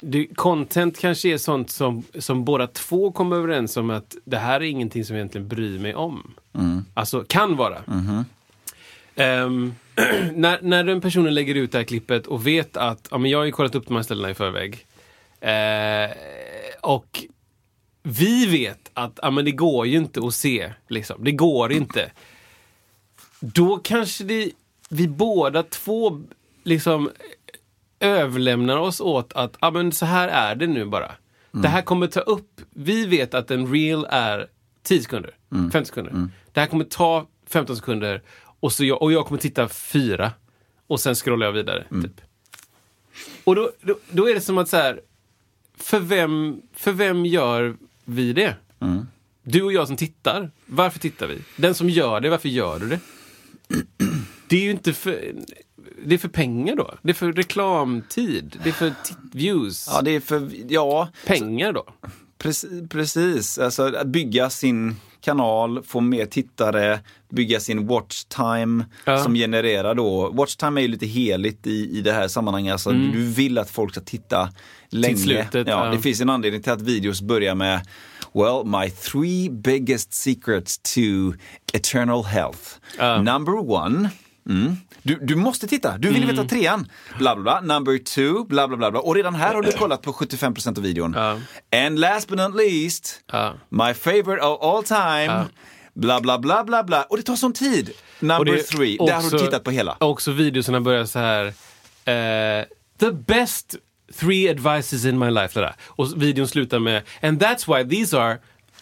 Det, content kanske är sånt som, som båda två kommer överens om att det här är ingenting som jag egentligen bryr mig om. Alltså, kan vara. Ehm, när, när den personen lägger ut det här klippet och vet att, ja men jag har ju kollat upp de här ställena i förväg. Eh, och vi vet att, ja men det går ju inte att se, liksom. Det går inte. Då kanske det, vi båda två liksom överlämnar oss åt att ah, men så här är det nu bara. Det här kommer ta upp, vi vet att en reel är 10 sekunder, 15 sekunder. Det här kommer ta 15 sekunder och, så jag, och jag kommer titta fyra och sen scrollar jag vidare. Typ. Och då, då, då är det som att så här, för vem, för vem gör vi det? Du och jag som tittar, varför tittar vi? Den som gör det, varför gör du det? Det är ju inte för... Det är för pengar då. Det är för reklamtid. Det är för views. Ja, det är för, ja, Pengar då. Precis, precis. Alltså att bygga sin kanal, få mer tittare, bygga sin watch time Ja. som genererar då, watch time är ju lite heligt i, i det här sammanhanget. Alltså, Du vill att folk ska titta länge. slutet, ja, ja. Det finns en anledning till att videos börjar med Well, my three biggest secrets to eternal health. Number one, mm, du, du måste titta, du vill Mm. veta trean. Bla, bla, bla. Number two, bla, bla, bla, bla. Och redan här har du kollat på 75% av videon. And last but not least, Ja. my favorite of all time, bla, bla, bla, bla, bla. Och det tar sån tid. Number three, där har du också- tittat på hela. Också videorna börjar så här. eh, the best three advices in my life. Där. Och videon slutar med And that's why these are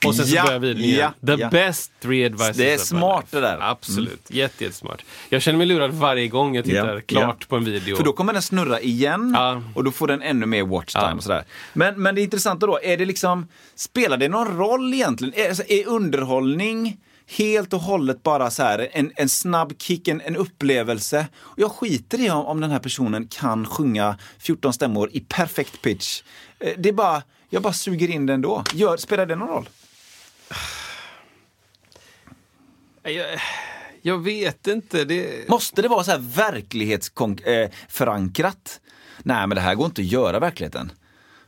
och sen så Ja, börjar igen. ja, The ja. best three advices Det är smart det där. Mm. Absolut. Jätte, jättesmart. Jag känner mig lurad varje gång jag tittar Ja, klart på en video. För då kommer den snurra igen och då får den ännu mer watch time Ja. och sådär. Men, men det intressanta då, är det liksom, spelar det någon roll egentligen? Är, alltså, är underhållning helt och hållet bara så här en, en snabb kick, en, en upplevelse? Och jag skiter i om, om den här personen kan sjunga 14 stämmor i perfekt pitch. Eh, Det är bara, jag bara suger in det ändå. Gör, spelar det någon roll? Jag, jag vet inte. Det... Måste det vara så här verklighetsförankrat? Nej, men det här går inte att göra i verkligheten.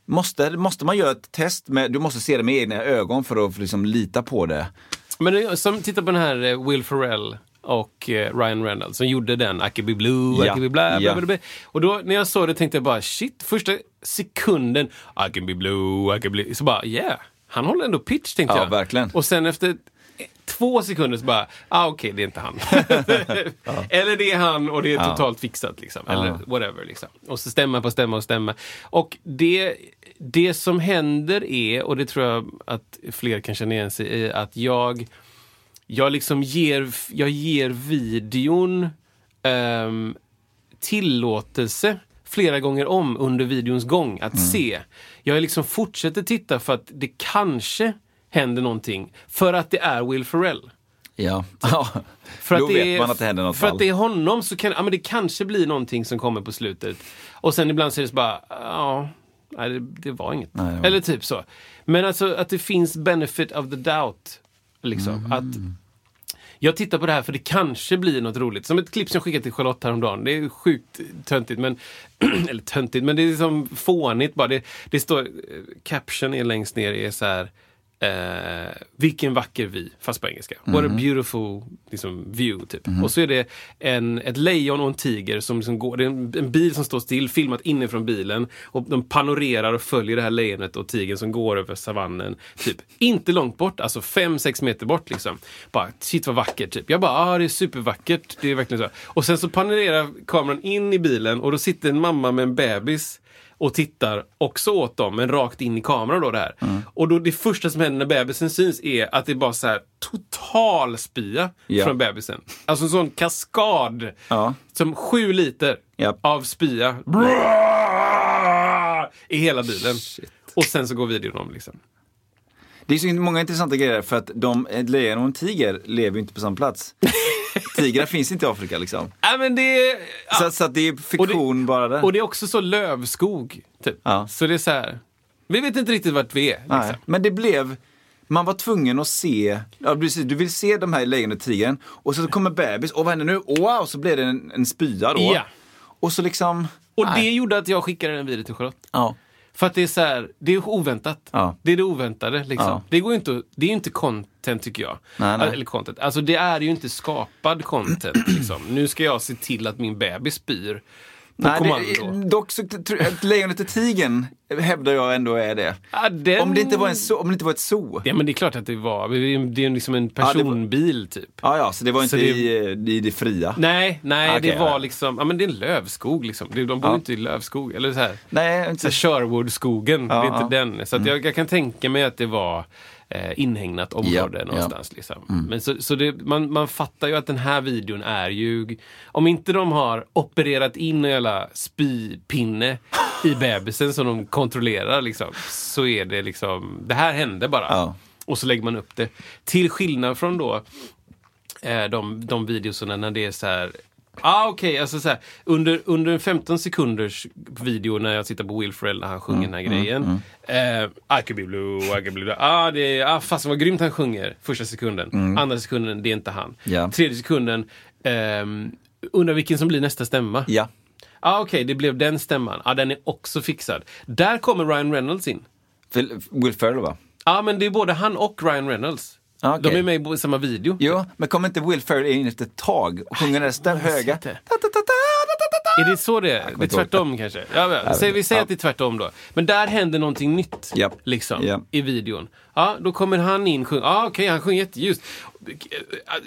Måste, måste man göra ett test, med, du måste se det med egna ögon för att liksom lita på det. Men det- som titta på den här eh, Will Ferrell och eh, Ryan Reynolds som gjorde den, I be blue, I Ja, could be bla, bla, bla, bla. Och då när jag såg det tänkte jag bara shit, första sekunden, I can be blue, I can be... Så bara yeah, han håller ändå pitch tänkte Ja, jag. verkligen. Och sen efter två sekunder så bara, ah okej det är inte han. Eller det är han och det är Ja. totalt fixat liksom. Ja. Eller whatever liksom. Och så stämma på stämma och stämma. Och det, det som händer är, och det tror jag att fler kan känna igen sig i, att jag jag liksom ger, jag ger videon ehm, tillåtelse flera gånger om under videons gång att Mm. se. Jag liksom fortsätter titta för att det kanske händer någonting. För att det är Will Ferrell. Ja. För Då att det vet är, man att det händer något För fall. att det är honom så kan ja, men det kanske blir någonting som kommer på slutet. Och sen ibland så är det så bara, ja, nej, det, det var inget. Nej, det var- Eller typ så. Men alltså att det finns benefit of the doubt. Liksom. Mm. Att jag tittar på det här för det kanske blir något roligt. Som ett klipp som jag skickade till Charlotte häromdagen. Det är sjukt töntigt, men eller töntigt, men det är liksom fånigt bara. Det, det står, caption är längst ner, är så här Eh, vilken vacker vy, fast på engelska. What a beautiful liksom, view, typ. Och så är det en, ett lejon och en tiger som liksom går, det är en, en bil som står still, filmat inifrån bilen. Och de panorerar och följer det här lejonet och tigern som går över savannen. Typ, inte långt bort, alltså 5-6 meter bort liksom. Bara, shit vad vackert, typ. Jag bara, ah det är supervackert. Det är verkligen så. Och sen så panorerar kameran in i bilen och då sitter en mamma med en bebis och tittar också åt dem, men rakt in i kameran då det här. Mm. Och då det första som händer när bebisen syns är att det är bara så här total spya Ja. från bebisen. Alltså en sån kaskad. Ja. Som sju liter Japp. av spya. I hela bilen. Och sen så går videon om liksom. Det är så många intressanta grejer för att de, ett lejon och en tiger lever ju inte på samma plats. Tigrar finns inte i Afrika liksom. Ja men det är... Ja. Så, så att det är fiktion bara där. Och det är också så lövskog. Typ. Ja. Så det är så här. Vi vet inte riktigt vart vi är. Liksom. Nej, men det blev, man var tvungen att se, ja, precis, du vill se de här lejonet och tigern och så kommer bebis, och vad händer nu? Wow, så blev det en, en spya då. Ja. Och så liksom, Och nej. det gjorde att jag skickade den vidare till Charlotte. Ja. För att det är så här, det är oväntat. Ja. Det är det oväntade liksom. Ja. Det, går ju inte, det är inte content tycker jag. Nej, nej. Eller content. Alltså det är ju inte skapad content liksom. Nu ska jag se till att min bebis spyr Nej, det, dock så lejonet och tigern hävdar jag ändå är det. Ja, den... Om, det inte var en zoo, om det inte var ett zoo. Ja men det är klart att det var. Det är liksom en det var- personbil typ. Ja, ja, så det var inte Så det- i, i det fria. Nej, nej Okej, det var ja. liksom, ja men det är en lövskog liksom. De bor Ja. inte i lövskog. Eller så här. Nej, Så inte Sherwoodskogen, Ja, det är inte ja. Mm. den. Så att jag, jag kan tänka mig att det var eh, inhägnat område Ja, någonstans. Liksom. Men så, så det, man, man fattar ju att den här videon är ju... Om inte de har opererat in en jävla spypinne i bebisen som de kontrollerar liksom, så är det liksom... Det här hände bara. Ja. Och så lägger man upp det. Till skillnad från då eh, de, de videoserna när det är så här Ah, Okej, alltså så här, under, under en 15 sekunders video när jag tittar på Will Ferrell när han sjunger den här grejen. Eh, I could be blue, I could be blue. Ah, det är, ah, fast vad grymt han sjunger första sekunden. Andra sekunden, det är inte han. Ja. Tredje sekunden, ehm, undrar vilken som blir nästa stämma. Ja. Ah, Okej, det blev den stämman. Ah, den är också fixad. Där kommer Ryan Reynolds in. Will Ferrell va? Ja, men det är både han och Ryan Reynolds. Ah, okej. De är med i samma video. Jo, men kommer inte Will Ferrell in efter ett tag och sjunger nästa höga? Är det så det är? Det är tvärtom kanske? Ja, säg, vi säger att det är tvärtom då. Men där händer någonting nytt. Japp. Liksom, Ja. I videon. Ja, då kommer han in sjung. Ja, okej, han sjunger jätteljust.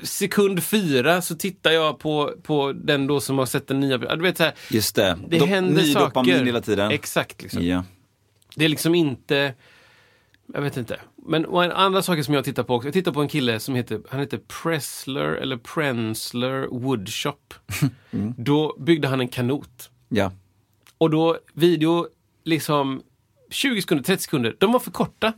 Sekund fyra så tittar jag på, på den då som har sett den nya. Du vet så här, Just det. det Dop- händer ny saker. dopamin hela tiden. Exakt. Liksom. Ja. Det är liksom inte... Jag vet inte. Men andra saker som jag tittar på också. Jag tittar på en kille som heter, han heter Pressler eller Prensler Woodshop. Mm. Då byggde han en kanot. ja. Och då video, liksom 20 sekunder, 30 sekunder, de var för korta.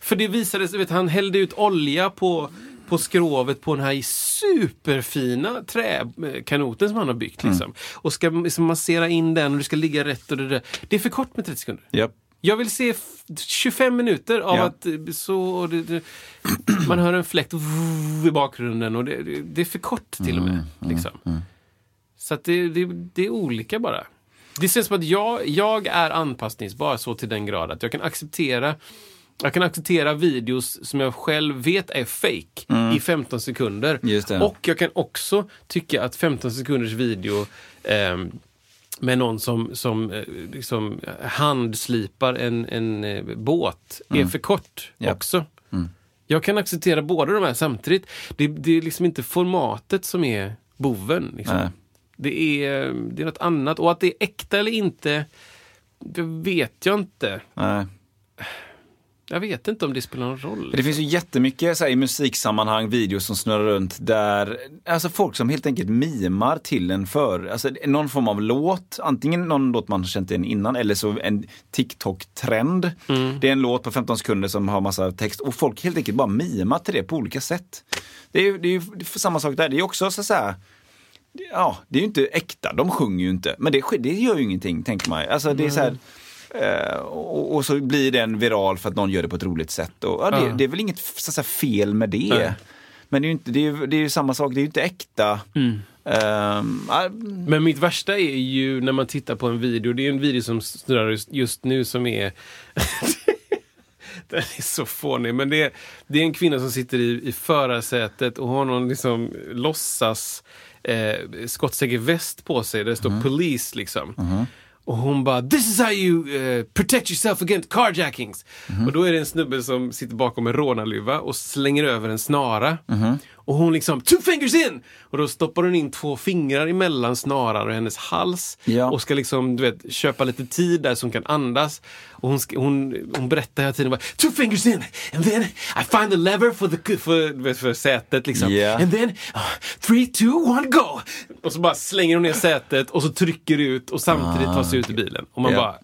För det visade sig, vet, han hällde ut olja på, på skrovet på den här superfina träkanoten som han har byggt. Liksom. Och ska liksom massera in den och det ska ligga rätt och det där. Det är för kort med 30 sekunder. Japp. Jag vill se f- 25 minuter av Ja. att eh, så, det, det, man hör en fläkt i bakgrunden och det, det, är för kort till och med. Liksom. Så att det, är olika bara. Det känns som att jag, jag är anpassningsbar så till den grad att jag kan acceptera Jag kan acceptera videos som jag själv vet är fake i 15 sekunder. Mm. Och jag kan också tycka att 15 sekunders video ehm, med någon som, som eh, liksom handslipar en, en eh, båt är för kort Mm. Ja. Mm. också. Jag kan acceptera båda de här samtidigt. Det, det är liksom inte formatet som är boven. Liksom. Det, är, det är något annat. Och att det är äkta eller inte, det vet jag inte. Nej. Jag vet inte om det spelar någon roll. Det finns ju jättemycket så här, i musiksammanhang, videos som snurrar runt där, alltså folk som helt enkelt mimar till en för, alltså någon form av låt, antingen någon låt man har känt igen innan eller så en TikTok-trend. Det är en låt på 15 sekunder som har massa text och folk helt enkelt bara mimar till det på olika sätt. Det är ju det är ju samma sak där, det är också så att säga Ja, det är ju inte äkta, de sjunger ju inte. Men det, det gör ju ingenting, tänker man. Alltså det är så här, eh, och, och så blir den viral för att någon gör det på ett roligt sätt. Och, ja, det, Ja. det är väl inget så säga, fel med det. Nej. Men det är ju inte, det är, det är samma sak, det är ju inte äkta. Ehm, ja, Men mitt värsta är ju när man tittar på en video. Det är en video som snurrar just- nu som är... Den är så fånig. Men det är, det är en kvinna som sitter i, i förarsätet och har någon liksom låtsas eh, skottsäker väst på sig. Där det står police liksom. Och hon bara “This is how you eh, protect yourself against carjackings”. Och då är det en snubbe som sitter bakom en rånarluva och slänger över en snara. Och hon liksom “Two fingers in!” Och då stoppar hon in två fingrar emellan snaran och hennes hals. Ja. Och ska liksom, du vet, köpa lite tid där så hon kan andas. Och hon, hon, hon berättar hela tiden bara “Two fingers in! And then I find the lever for, the, du vet, för sätet liksom. Ja. And then uh, three, two, one, go! Och så bara slänger hon ner sätet och så trycker ut och samtidigt tar sig ut i bilen. Och man Ja. bara,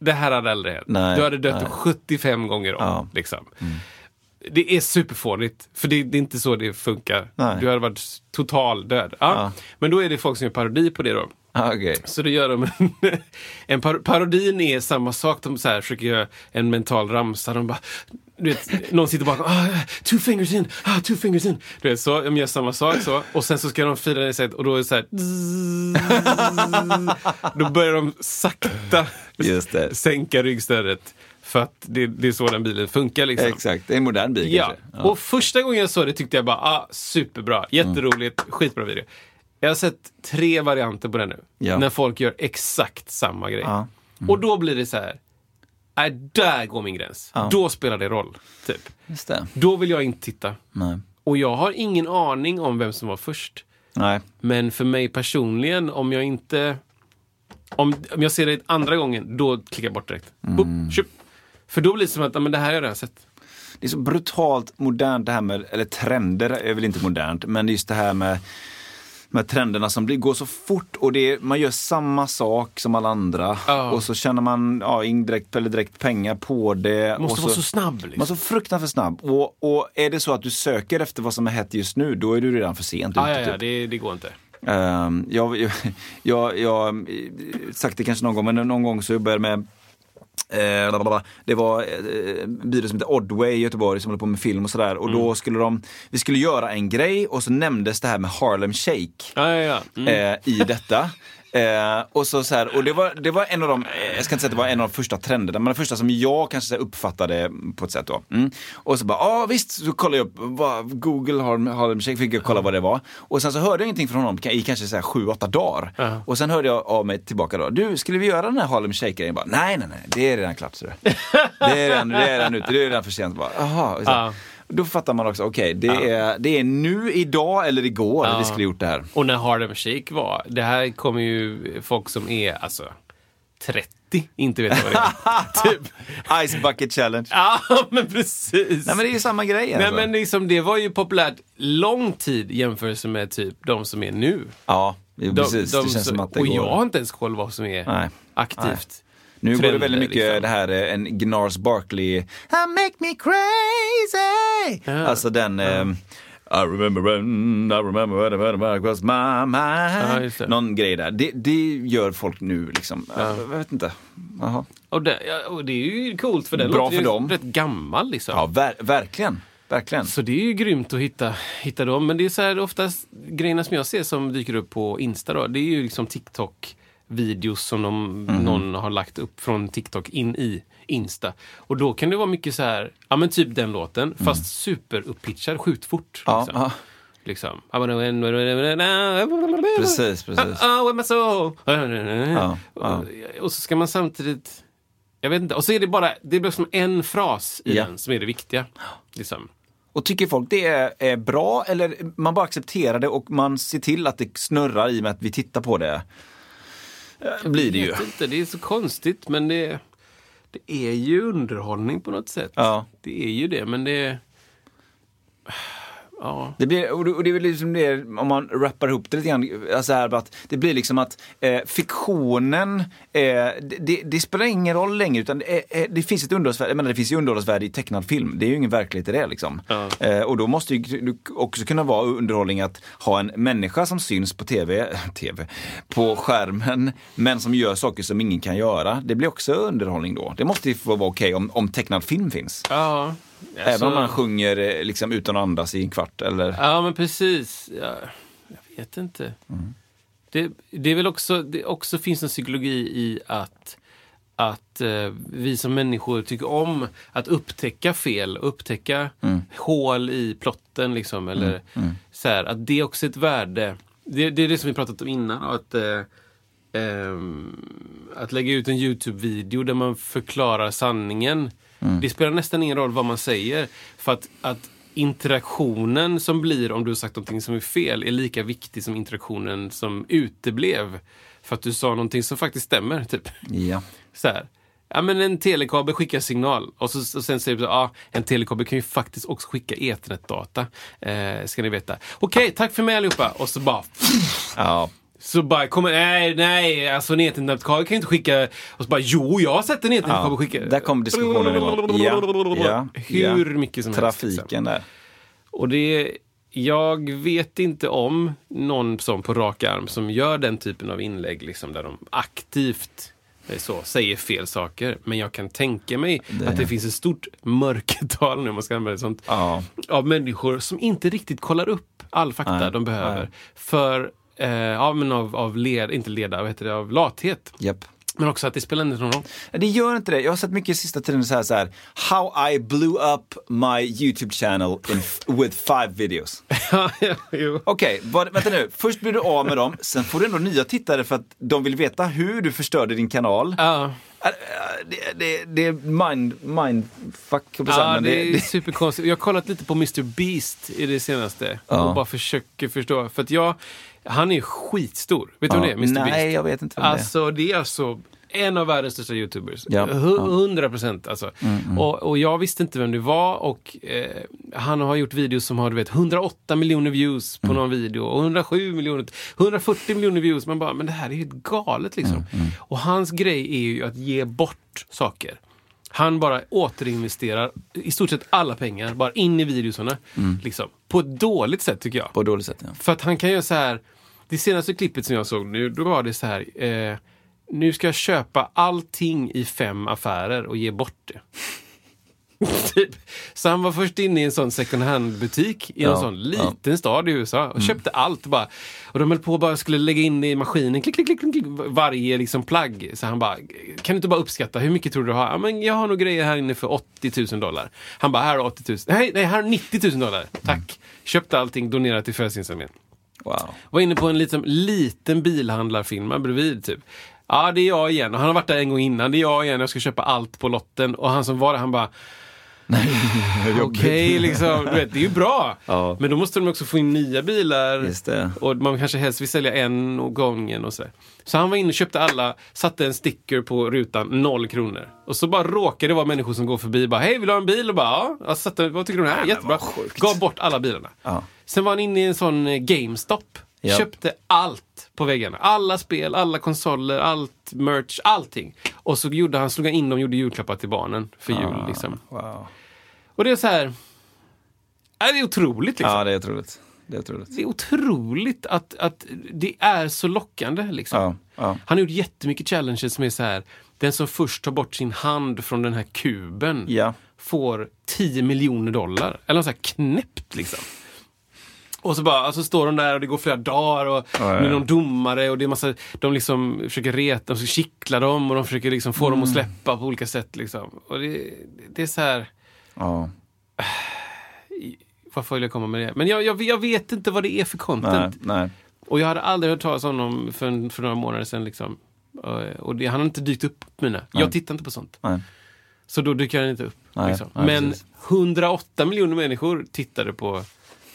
det här hade aldrig hänt. Nej, Du hade dött nej. 75 gånger om. Ja. Liksom. Det är superfånigt, för det, det är inte så det funkar. Nej. Du hade varit total död. Ja. Ja. Men då är det folk som gör parodi på det då. ah, okej. Så då gör de en, en par, parodin är samma sak. De så här, försöker göra en mental ramsa. De bara, du vet, någon sitter bakom, ah, two fingers in, ah, two fingers in. Du vet, så, de gör samma sak så. Och sen så ska de fira det sätt och då är det så här, då börjar de sakta sänka ryggstödet. För att det, det är så den bilen funkar liksom. Exakt, det är en modern bil Ja. kanske. och första gången jag såg det tyckte jag bara, ah, superbra, jätteroligt, skitbra video. Jag har sett tre varianter på den nu. Ja. När folk gör exakt samma grej. Ja. Och då blir det så här, nej, där går min gräns. Då spelar det roll, typ. Just det. Då vill jag inte titta. Nej. Och jag har ingen aning om vem som var först. Nej. Men för mig personligen, om jag inte... Om, om jag ser det andra gången, då klickar jag bort direkt. Boop, tjup. För då blir det som att, men det här har jag redan sett. Det är så brutalt modernt det här med, eller trender är väl inte modernt, men just det här med med trenderna som blir, går så fort och det är, man gör samma sak som alla andra. Ja. Och så tjänar man ja, indirekt eller direkt pengar på det. Måste och vara så snabb. Liksom. Man är så fruktansvärt snabb. Och, och är det så att du söker efter vad som är hett just nu, då är du redan för sent ja, ute. ja, ja, typ. det, det går inte. Ehm, jag, jag, jag, jag har sagt det kanske någon gång, men någon gång så jobbade jag med. Det var eh, en byrå som heter Oddway i Göteborg som håller på med film och sådär. Och då skulle de, vi skulle göra en grej och så nämndes det här med Harlem Shake Ja, ja, ja. Mm. eh, i detta. Eh, och så, så här, och det var, det var en av de, eh, jag ska inte säga att det var en av de första trenderna, men den första som jag kanske här uppfattade på ett sätt då. Mm. Och så bara, ja ah, visst, så kollade jag upp, vad, Google Harlem Shake, fick jag kolla vad det var. Och sen så hörde jag ingenting från honom i kanske så här sju, åtta dagar. Ja. Och sen hörde jag av mig tillbaka då, du, skulle vi göra den här Harlem Shake-grejen? Nej, nej, nej, det är redan klart. Så det. det är redan, det är redan ute, det är redan för sent. Bara, Aha, och så. Ja. Då fattar man också, okej, det, är, det är nu, idag eller igår Ja. vi skulle gjort det här. Och när Harlem Shake var, det här kommer ju folk som är alltså 30 inte veta vad det är. typ. Ice Bucket Challenge. Ja, men precis. Nej men det är ju samma grej Nej, alltså. men liksom, det var ju populärt lång tid i jämförelse med typ de som är nu. Ja, De, precis. de det känns som att det och går. jag har inte ens koll vad som är Nej. aktivt. Nu går det väldigt mycket liksom. det här, eh, en Gnars Barkley, I make me crazy. Ja. Alltså den, eh, I remember when, I remember when, when, when it was my Ja, mind. det. Någon grej där. Det, det gör folk nu liksom. Jag vet inte. Jaha. Och, det, ja, och det är ju coolt för den Bra låter för dem. rätt gammal liksom. Ja, ver verkligen. Verkligen. Så det är ju grymt att hitta, hitta dem. Men det är så här oftast grejerna som jag ser som dyker upp på Insta då, det är ju liksom TikTok videos som de, någon har lagt upp från TikTok in i Insta. Och då kan det vara mycket så här, ja men typ den låten, fast superuppitchad, skjut fort. Ja, Liksom. ja. Liksom. Precis, precis. My soul. ja. Och så ska man samtidigt... Jag vet inte. Och så är det bara det blir som en fras i Ja. den som är det viktiga. Liksom. Och tycker folk det är, är bra eller man bara accepterar det och man ser till att det snurrar i och med att vi tittar på det? Eh, Blir det Jag ju. inte, det är så konstigt men det, det är ju underhållning på något sätt. Ja. Det är ju det, men det... Ja. Det, blir, och det, är väl liksom det, om man rappar ihop det lite grann, alltså här, att det blir liksom att eh, fiktionen, eh, det, det, spelar ingen roll längre utan det, är, eh, det finns ett underhållsvärde, jag menar, det finns ju underhållsvärde i tecknad film, det är ju ingen verklighet i det liksom. Ja. Eh, och då måste ju också kunna vara underhållning att ha en människa som syns på tv, tv, på skärmen, men som gör saker som ingen kan göra. Det blir också underhållning då. Det måste ju få vara okej om, om tecknad film finns. ja. Även Alltså- om man sjunger eh, liksom utan att andas i en kvart eller? Ja, men precis. Ja, jag vet inte. Det, det är väl också, det också finns en psykologi i att, att eh, vi som människor tycker om att upptäcka fel, upptäcka hål i plotten. Liksom, eller Så här, att det är också ett värde. Det, det är det som vi pratat om innan. Att, eh, ehm, att lägga ut en Youtube-video där man förklarar sanningen. Det spelar nästan ingen roll vad man säger. För att, att interaktionen som blir om du har sagt någonting som är fel är lika viktig som interaktionen som uteblev. För att du sa någonting som faktiskt stämmer. Typ. Ja. Så här. Ja, men en telekabel skickar signal och, så, och sen säger du så ja, en telekabel kan ju faktiskt också skicka eternetdata. Eh, ska ni veta. Okej, tack för mig allihopa. Och så bara Ja. Så bara kommer, nej, nej, alltså en ethernetkabel kan ju inte skicka. Och så bara, jo, jag har sett en ethernetkabel Ja, skicka. där kom diskussionen igång. Ja, ja, Hur ja. mycket som helst. liksom. Trafiken där. Och det, jag vet inte om någon som på rak arm som gör den typen av inlägg liksom, där de aktivt eh, så, säger fel saker. Men jag kan tänka mig att det finns ett stort mörkertal, nu om man ska använda sånt, Ja. av människor som inte riktigt kollar upp all fakta Nej, de behöver. nej. För, eh, ja, men av, av led, inte leda, vad heter det, av lathet. Japp. Men också att det spelar inte någon roll. Det gör inte det. Jag har sett mycket sista tiden så här, så här How I blew up my YouTube channel in, with five videos. Ja. Okej, vad- vänta nu. Först blir du av med dem, sen får du ändå nya tittare för att de vill veta hur du förstörde din kanal. Äh, Det, det, det är mind, mindfuck, Ja, men det är superkonstigt. Jag har kollat lite på Mr Beast i det senaste Ja. och bara försöker förstå. För att jag, han är skitstor. Vet du Ja. vem det är? Mr Nej, Beast? jag vet inte vem det är. Alltså, det är alltså en av världens största YouTubers. Ja. Hu- Ja. Mm, Hundra procent alltså. Och, och jag visste inte vem det var och eh, han har gjort videos som har du vet, 108 miljoner views Mm. på någon video och 107 miljoner, 140 miljoner views. Man bara, men det här är ju galet liksom. Mm, Och hans grej är ju att ge bort saker. Han bara återinvesterar i stort sett alla pengar bara in i videosarna. Mm. Liksom. På ett dåligt sätt tycker jag. På ett dåligt sätt, ja. För att han kan göra så här. Det senaste klippet som jag såg nu, då var det så här. Eh, nu ska jag köpa allting i fem affärer och ge bort det. typ. Så han var först inne i en sån second hand-butik i en Ja, sån liten stad i USA och köpte allt bara. Och de höll på bara skulle lägga in i maskinen, klick, klick, klick, klick, varje liksom plagg. Så han bara, kan du inte bara uppskatta, hur mycket tror du du har? Ja, men jag har nog grejer här inne för 80 000 dollar. Han bara, här har 80 000. Nej, nej, här har 90 000 dollar. Tack. Köpte allting, donerat till Frälsningsarmén. Wow. Var inne på en liten, liten bilhandlarfirma bredvid typ. Ja, det är jag igen. Och han har varit där en gång innan. Det är jag igen. Jag ska köpa allt på lotten. Och han som var där, han bara... Okej, liksom. Du vet, det är ju bra. Ja. Men då måste de också få in nya bilar. Och man kanske helst vill sälja en åt gången och sådär. Så han var inne och köpte alla, satte en sticker på rutan, noll kronor. Och så bara råkade det vara människor som går förbi och bara, hej vill du ha en bil? Och bara, ja. Jag satte, vad tycker du om det här? Jättebra. Gav bort alla bilarna. Ja. Sen var han inne i en sån eh, GameStop. Ja. Köpte allt på väggarna. Alla spel, alla konsoler, allt merch, allting. Och så gjorde han, slog han in dem och gjorde julklappar till barnen för jul. Ah. Liksom. Wow. Och det är så här... Ja, det är otroligt liksom. Ja, det är otroligt. Det är otroligt. Det är otroligt att, att det är så lockande. Liksom. Ja, ja. Han har gjort jättemycket challenges som är så här. Den som först tar bort sin hand från den här kuben Ja. får 10 miljoner dollar. Eller så här knäppt liksom. Och så bara, alltså står de där och det går flera dagar och Ja, ja, med ja. någon domare och det är massa, de liksom försöker reta, de försöker kittla dem och de försöker liksom få dem att Mm. släppa på olika sätt liksom. Och det, det är så här, Ja. varför vill jag komma med det? Men jag, jag, jag vet inte vad det är för Nej, content. nej. Och jag hade aldrig hört talas om honom för, för några månader sedan liksom. Och, och det, han har inte dykt upp på mina. Jag Nej. tittar inte på sånt. nej. Så då dyker han inte upp. Nej, liksom. nej, Men precis. 108 miljoner människor tittade på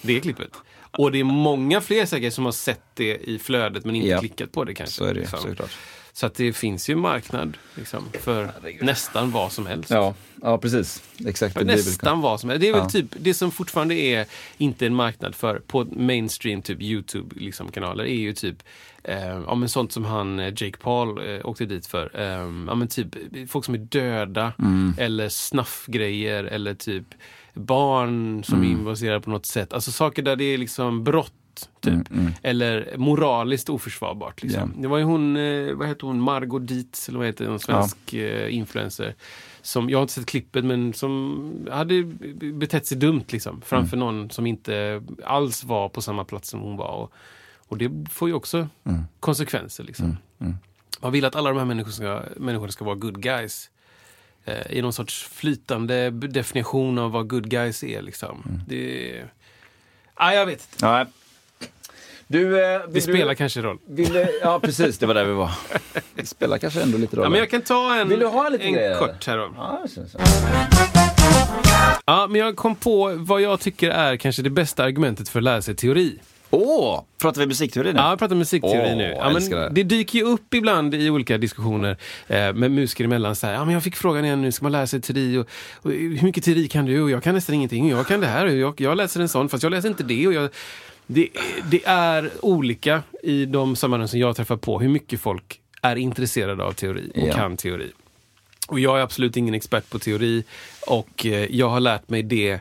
det klippet. Och det är många fler säkert som har sett det i flödet men inte Ja. klickat på det kanske. Så är det liksom. såklart. Så att det finns ju en marknad liksom, för nästan vad som helst. Ja, ja precis. Exakt. För nästan vad som helst. Det är väl Ja. typ det som fortfarande är inte en marknad för på mainstream typ Youtube liksom, kanaler är ju typ eh, ja, men sånt som han eh, Jake Paul eh, åkte dit för. Eh, ja, men typ folk som är döda Mm. eller snaffgrejer eller typ barn som är Mm. involverade på något sätt. Alltså saker där det är liksom brott. Typ. Mm, Eller moraliskt oförsvarbart. Liksom. Det var ju hon, eh, vad heter hon, Margot Dietz, eller vad heter hon, svensk eh, influencer. Som, jag har inte sett klippet men som hade betett sig dumt liksom. Framför Mm. någon som inte alls var på samma plats som hon var. Och, och det får ju också Mm. konsekvenser. Liksom. Man vill att alla de här människorna ska, människorna ska vara good guys. Eh, I någon sorts flytande definition av vad good guys är. Liksom. Mm. Det... Ah, jag vet inte. Nej. Du, eh, Det spelar du, kanske roll. vill, Ja, precis. Det var där vi var. Det spelar kanske ändå lite roll. Ja, men jag kan ta en, Vill du ha lite en grejer, kort här då. Ja. Ja, men jag kom på vad jag tycker är kanske det bästa argumentet för att lära sig teori. Åh, pratar vi musikteori nu? Ja, jag pratar musikteori Åh, nu. Ja, men det. det dyker ju upp ibland i olika diskussioner eh, med musiker emellan. Så här, ja, men jag fick frågan igen nu, ska man lära sig teori? Och, och, hur mycket teori kan du? Och jag kan nästan ingenting. Och jag kan det här. Och jag, jag läser en sån, fast jag läser inte det. Och jag, det, det är olika i de sammanhang som jag träffar på hur mycket folk är intresserade av teori och Ja. kan teori. Och jag är absolut ingen expert på teori och eh, jag har lärt mig det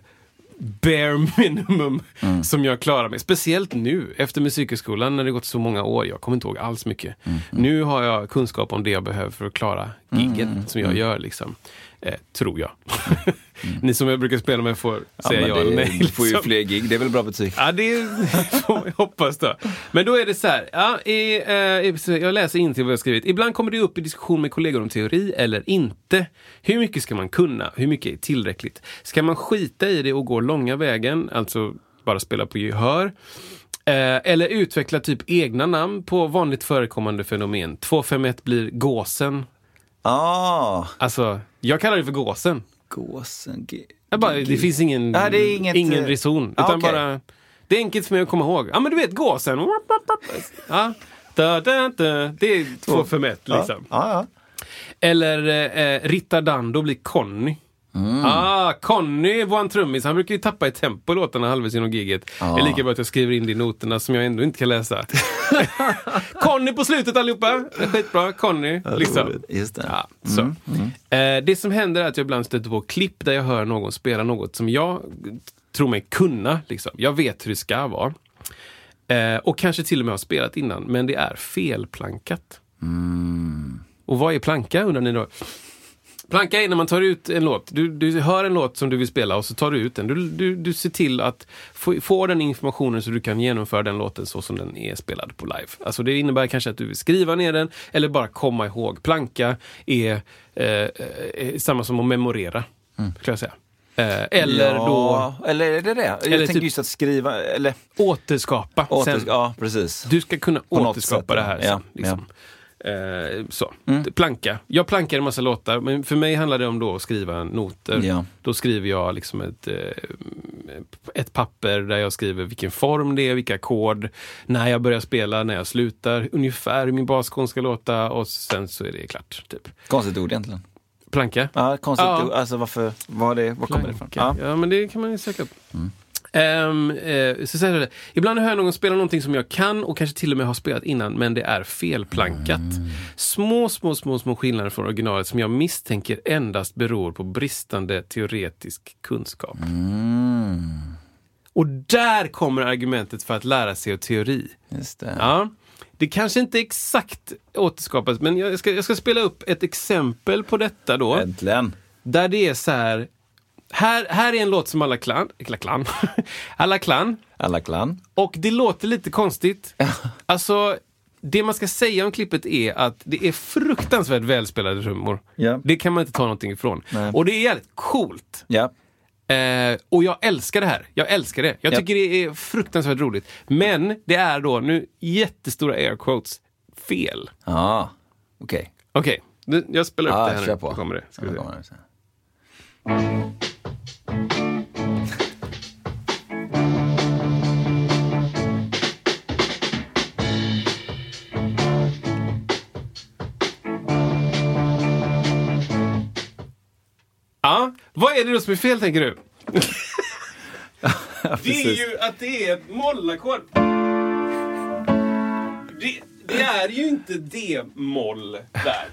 bare minimum Mm. som jag klarar mig. Speciellt nu efter musikhögskolan när det gått så många år. Jag kommer inte ihåg alls mycket. Mm. Nu har jag kunskap om det jag behöver för att klara giggen som jag gör. liksom. Eh, tror jag. Ni som jag brukar spela med får Mm. Ja, säga ja det, eller nej. Du får ju liksom. fler gig, det är väl bra betyg? Ja, det får man hoppas då. Men då är det så här. Ja, i, eh, jag läser in till vad jag skrivit. Ibland kommer det upp i diskussion med kollegor om teori eller inte. Hur mycket ska man kunna? Hur mycket är tillräckligt? Ska man skita i det och gå långa vägen, alltså bara spela på gehör? Eh, eller utveckla typ egna namn på vanligt förekommande fenomen. 251 blir gåsen. Ah, Alltså, jag kallar det för gåsen. gåsen. G- Jag bara, det finns ingen, Ja, det är inget, ingen eh, reson. Utan okej. bara, det är enkelt för mig att komma ihåg. Ja men du vet gåsen. Ja. Da, da, da. Det är två för ett liksom. Eller eh, Rittardando blir Conny. Mm. Ah, Conny en trummis. Han brukar ju tappa i tempo låtarna halvvägs genom giget. Ja. Det är lika bra att jag skriver in det i noterna som jag ändå inte kan läsa. Conny på slutet allihopa. Skitbra, Conny. Liksom. Just det. Ja, så. Eh, det som händer är att jag ibland stöter på klipp där jag hör någon spela något som jag tror mig kunna. Liksom. Jag vet hur det ska vara. Eh, och kanske till och med har spelat innan, men det är felplankat. Och vad är planka undrar ni då? Planka är när man tar ut en låt. Du, du hör en låt som du vill spela och så tar du ut den. Du, du, du ser till att få, få den informationen så du kan genomföra den låten så som den är spelad på live. Alltså det innebär kanske att du vill skriva ner den eller bara komma ihåg. Planka är eh, eh, samma som att memorera, skulle jag säga. Eh, eller ja, Eller är det det? Jag Eller tänkte typ- just att skriva, eller då återskapa. åter, sen. Ja, precis. Du ska kunna något återskapa sätt, det här. ja. sen, liksom. Eh, så. Mm. Planka. Jag plankar en massa låtar, men för mig handlar det om då att skriva noter. Ja. Då skriver jag liksom ett, eh, ett papper där jag skriver vilken form det är, vilka ackord, när jag börjar spela, när jag slutar, ungefär hur min basgång ska låta och sen så är det klart. Typ. Konstigt ord egentligen. Planka. Ja, konstigt Ja. ord. Alltså varför, var det, var kommer det ifrån? Ja. Ja. men det kan man ju söka upp. Ehm, eh, så säger det. Ibland hör jag någon spela någonting som jag kan och kanske till och med har spelat innan, men det är felplankat. Små, små, små, små skillnader från originalet som jag misstänker endast beror på bristande teoretisk kunskap. Och där kommer argumentet för att lära sig teori. Just det. Ja. Det kanske inte exakt återskapas, men jag ska, jag ska spela upp ett exempel på detta då. Äntligen. Där det är så här. Här, här är en låt som alla klan, alla klan, alla klan Alla klan. Och det låter lite konstigt. Alltså, det man ska säga om klippet är att det är fruktansvärt välspelade trummor. Ja. Det kan man inte ta någonting ifrån. Nej. Och det är jävligt coolt. Ja. Eh, och jag älskar det här. Jag älskar det. Jag Ja. tycker det är fruktansvärt roligt. Men det är då, nu jättestora air quotes, fel. Ja, okej. Okej, nu- jag spelar upp Ja, det här nu. på. Då kommer det. Ska vi se. Vad är det då som är fel tänker du? det är ju att det är ett mollackord. Det, det är ju inte D-moll där.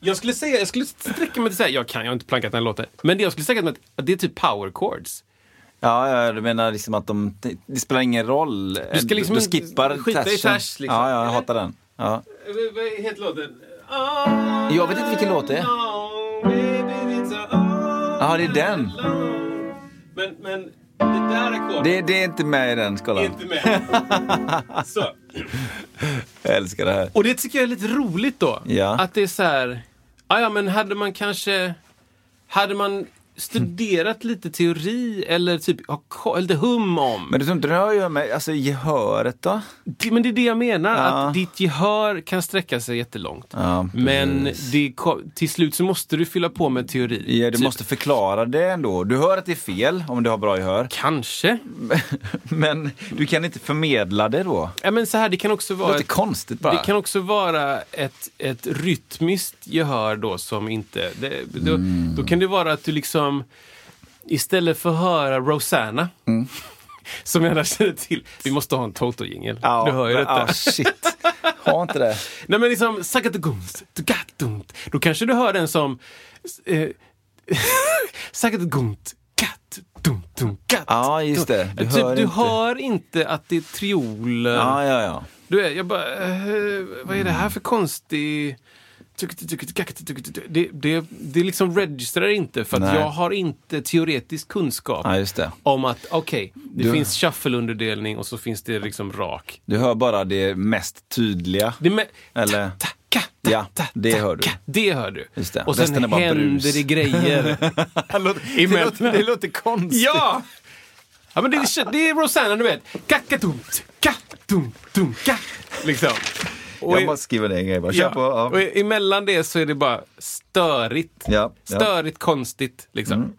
Jag skulle säga, jag skulle sträcka mig till säga, jag kan, jag har inte plankat den här låten. Men det jag skulle säga att det är typ power chords. Ja, ja, du menar liksom att de, det, spelar ingen roll. Du ska liksom du skippar skita i ters, liksom. Ja, ja, jag hatar den. Ja. Vad- Vad heter låten? Jag vet inte vilken låt det är. Ja, det är den. Men, men det där ackordet Det, det är inte med i den är skalan. inte med. Så. Jag älskar det här. Och det tycker jag är lite roligt då. Ja. Att det är så här, "Ah, ja men hade man kanske, hade man studerat lite teori eller typ ha ko- lite hum om. Men du tror inte det har att göra med alltså, gehöret då? Det, men det är det jag menar, Ja. att ditt gehör kan sträcka sig jättelångt. Ja, men det, till slut så måste du fylla på med teori. Ja, du Typ, måste förklara det ändå. Du hör att det är fel om du har bra gehör. Kanske. Men du kan inte förmedla det då. Ja, men så här, det kan också Det vara... låter ett- konstigt bara. Det kan också vara ett, ett rytmiskt gehör då som inte... Det, då, Mm. då kan det vara att du liksom istället för att höra Rosanna, Mm. som jag där känner till. Vi måste ha en Toto-jingel. Ja, du hör ju detta. Ja, shit. Ha inte det. Nej men liksom, sakatagums, tugattunt. Då kanske du hör den som... Eh, sakatagums, katt, dum, dum, katt. Ja, just det. Du hör typ, du inte. hör inte att det är trioler. Ja, ja, ja. Du är, jag bara, eh, vad är det här för konstig... Det, det, det liksom registrar inte för att Nej. jag har inte teoretisk kunskap Ja, om att okej, det Du- finns shuffle-underdelning och så finns det liksom rak. Du hör bara det mest tydliga. Det med, Eller- ta, ka, ta, Ja, ta, det ta, hör du. Det hör du. Det. Och sen Resten händer brus. det grejer. Det låter, det låter, konstigt. ja! Ja men det är, det är Rosanna du vet. Kakadumt, katumt, tum, ka. Liksom. Jag måste skriva ner en grej bara. Kör Ja, på. Ja. och emellan det så är det bara störigt. Ja. Mm. Störigt, konstigt. Liksom.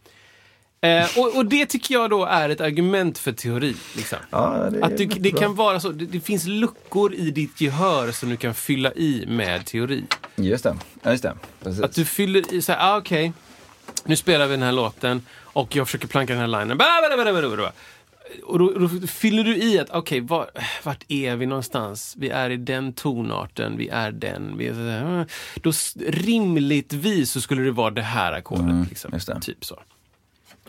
Eh, och, och det tycker jag då är ett argument för teori. Liksom. Ja, det Att du, det bra. kan vara så, det, det finns luckor i ditt gehör som du kan fylla i med teori. Just det. Ja, just det. Precis. Att du fyller i så här, ah, okej, nu spelar vi den här låten och jag försöker planka den här linen. Ba, ba, ba. Och då, då fyller du i att, okej, var, vart är vi någonstans? Vi är i den tonarten, vi är den. Vi är eh. då rimligtvis så skulle det vara det här ackordet. liksom. just det. Typ så.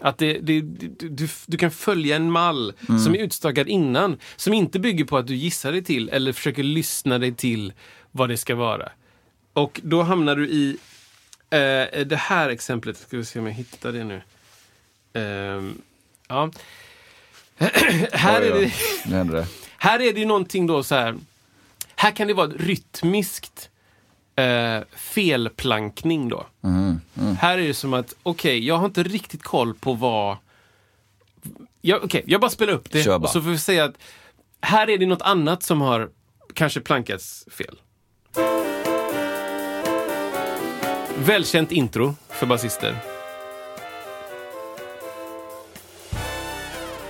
Att det, det, du, du, du kan följa en mall Mm. som är utstakad innan. Som inte bygger på att du gissar dig till eller försöker lyssna dig till vad det ska vara. Och då hamnar du i eh, det här exemplet. Ska vi se om jag hittar det nu. Ehm, ja. här, är det, Nu här är det ju någonting då så här. Här kan det vara ett rytmiskt eh, felplankning då. Mm, Här är det som att, okej, jag har inte riktigt koll på vad... Jag, okej, jag bara spelar upp det och så får vi säga att här är det något annat som har kanske plankats fel. Välkänt intro för basister.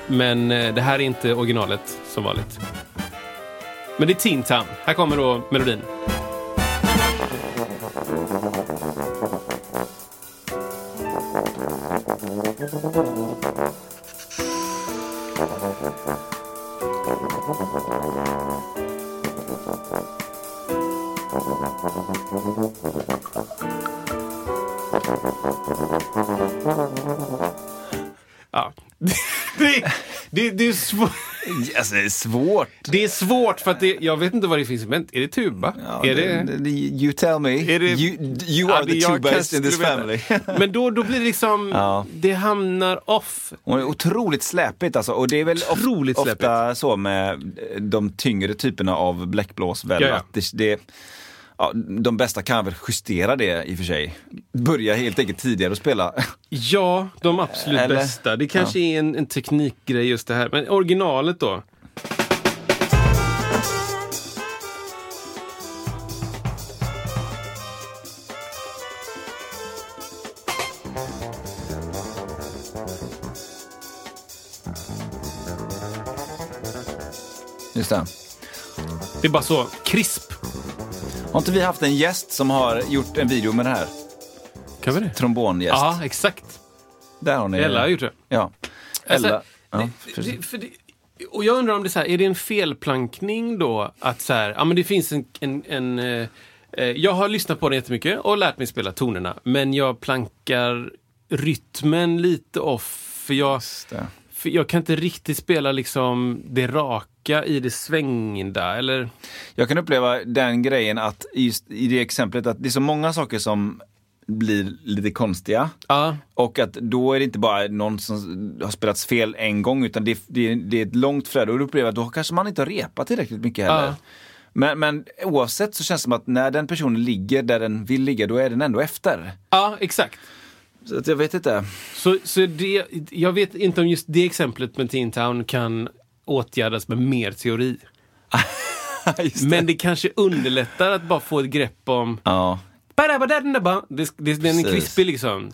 Men eh, det här är inte originalet som vanligt. Men det är Tintan. Här kommer då melodin. Alltså, det är svårt. Det är svårt för att det, jag vet inte vad det finns men Är det tuba? Ja, är det, det, you tell me. Är det- you you are det- the tubist in this family. Men då, då blir det liksom, Ja. det hamnar off. Och det är otroligt släpigt alltså. Och det är väl Otroligt ofta så med de tyngre typerna av bläckblås väl Ja, ja. det, det ja, de bästa kan väl justera det i och för sig. Börja helt enkelt tidigare att spela. Ja, de absolut Eller? bästa. Det kanske är en, en teknikgrej just det här. Men originalet då? Just det. Det är bara så krisp. Har inte vi haft en gäst som har gjort en video med det här? Kan vi det? Trombongäst. Ja, exakt. Där har ni Ella har gjort det. Ja. Ella. Alltså, ja, det, precis. för det, och jag undrar om det är så här, är det en felplankning då? Att så här, ja men det finns en, en, en eh, eh, jag har lyssnat på den jättemycket och lärt mig spela tonerna, men jag plankar rytmen lite off. För jag. För jag kan inte riktigt spela liksom det raka i det svängda, eller? Jag kan uppleva den grejen att just i det exemplet att det är så många saker som blir lite konstiga. Ja, Och att då är det inte bara någon som har spelats fel en gång utan det, det, det är ett långt flöde och då upplever jag att då kanske man inte har repat tillräckligt mycket heller. Ja. Men, men oavsett så känns det som att när den personen ligger där den vill ligga då är den ändå efter. ja exakt. Så jag vet inte. Så, så det, jag vet inte om just det exemplet med Teen Town kan åtgärdas med mer teori. Det. Men det kanske underlättar att bara få ett grepp om... Ja. Det, det, den är Precis. krispig liksom.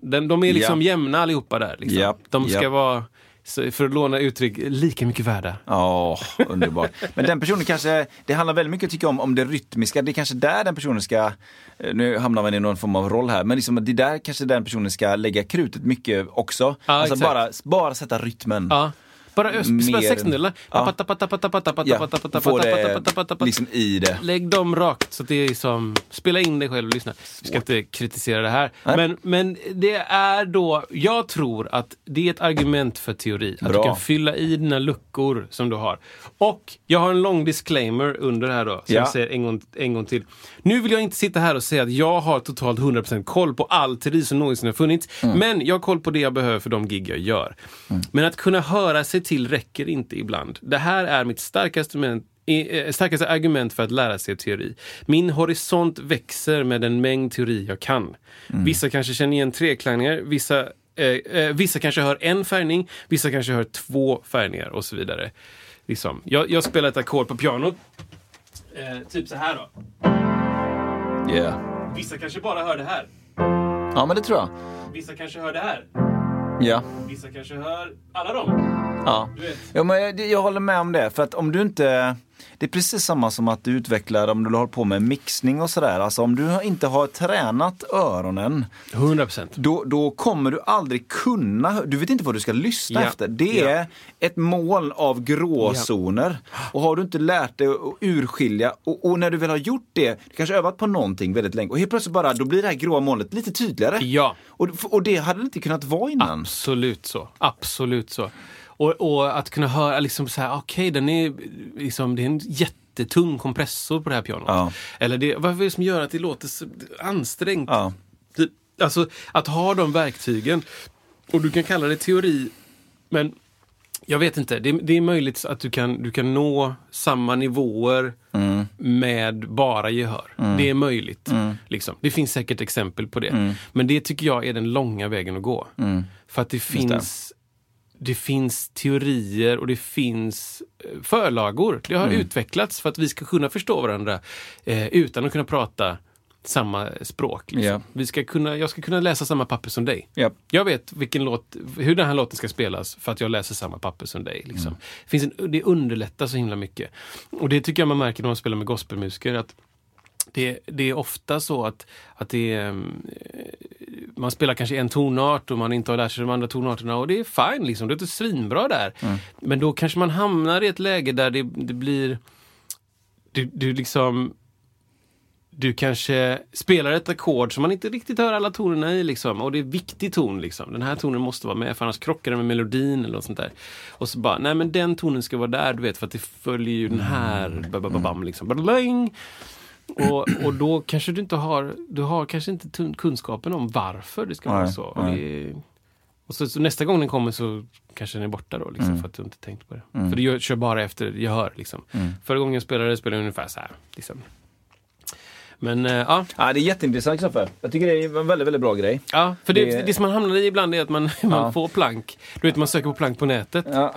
Den, de är liksom jämna allihopa där. Liksom. Japp, De ska japp. vara, för att låna uttryck, lika mycket värda. Ja, underbart. Men den personen kanske, det handlar väldigt mycket tycker jag om, om det rytmiska. Det är kanske där den personen ska, eh, nu hamnar man i någon form av roll här, men liksom, det är där kanske den personen ska lägga krutet mycket också. Ja, alltså exakt. bara, bara sätta rytmen. Ja. Bara spela Mer- sextondelar. Ja. Ja, få det liksom i det. Lägg dem rakt så att det är som, spela in dig själv och lyssna. Vi ska inte kritisera det här. Men, men det är då, jag tror att det är ett argument för teori. Att Bra. du kan fylla i dina luckor som du har. Och jag har en lång disclaimer under här då, som Ja. jag säger en gång, en gång till. Nu vill jag inte sitta här och säga att jag har totalt 100% koll på all teori som någonsin har funnits. Mm. Men jag har koll på det jag behöver för de gig jag gör. Men att kunna höra sig till räcker inte ibland. Det här är mitt starkaste argument, eh, starkaste argument för att lära sig teori. Min horisont växer med den mängd teori jag kan. Vissa kanske känner igen treklangningar, vissa Eh, eh, vissa kanske hör en färgning, vissa kanske hör två färgningar och så vidare. Liksom. Jag, jag spelar ett ackord på pianot. Eh, typ så här då. Yeah. Vissa kanske bara hör det här. Ja, men det tror jag. Vissa kanske hör det här. Ja. Vissa kanske hör alla dem. Ja. Du vet. Ja, men jag, jag håller med om det. För att om du inte... Det är precis samma som att du utvecklar om du håller på med mixning och sådär. Alltså om du inte har tränat öronen 100 procent. då, då kommer du aldrig kunna, du vet inte vad du ska lyssna Ja. efter. Det Ja. är ett moln av gråzoner. Och har du inte lärt dig att urskilja, och, och när du väl har gjort det, du kanske övat på någonting väldigt länge, och helt plötsligt bara, då blir det här gråa molnet lite tydligare. Ja. Och, och det hade det inte kunnat vara innan. Absolut så. Absolut så. Och, och att kunna höra liksom så här, okej, den är liksom, det är en jättetung kompressor på det här pianot. Ja. Eller det, vad är det som gör att det låter så ansträngt? Ja. Det, alltså, att ha de verktygen. Och du kan kalla det teori, men jag vet inte. Det, det är möjligt att du kan, du kan nå samma nivåer med bara gehör. Det är möjligt. Liksom. Det finns säkert exempel på det. Men det tycker jag är den långa vägen att gå. För att det finns det finns teorier och det finns eh, förlagor. Det har utvecklats för att vi ska kunna förstå varandra eh, utan att kunna prata samma språk. Liksom. Ja. Vi ska kunna, jag ska kunna läsa samma papper som dig. Ja. Jag vet vilken låt, hur den här låten ska spelas för att jag läser samma papper som dig. Liksom. Det, finns en, det underlättar så himla mycket. Och det tycker jag man märker när man spelar med gospelmusiker. Att det, det är ofta så att, att det är, mm, eh, man spelar kanske en tonart och man inte har lärt sig de andra tonarterna och det är fine, liksom. det låter svinbra där. Men då kanske man hamnar i ett läge där det, det blir... Du, du liksom... du kanske spelar ett ackord som man inte riktigt hör alla tonerna i liksom. Och det är viktig ton liksom. Den här tonen måste vara med för annars krockar den med melodin eller något sånt där. Och så bara, nej men den tonen ska vara där du vet för att det följer ju den här. Bababam, liksom. Badabang. Och, och då kanske du inte har, du har kanske inte kunskapen om varför det ska vara Nej, så. Och, det, och så, så nästa gång den kommer så kanske den är borta då liksom, för att du inte tänkt på det. För du gör, kör bara efter gehör liksom. Förra gången jag spelade, spelade jag ungefär så här. Liksom. Men eh, ja, Ja, det är jätteintressant Kristoffer. Jag tycker det är en väldigt, väldigt bra grej. Ja, för det, Det- det, som man hamnar i ibland är att man, man Ja. får plank. Du vet, man söker på plank på nätet. Ja,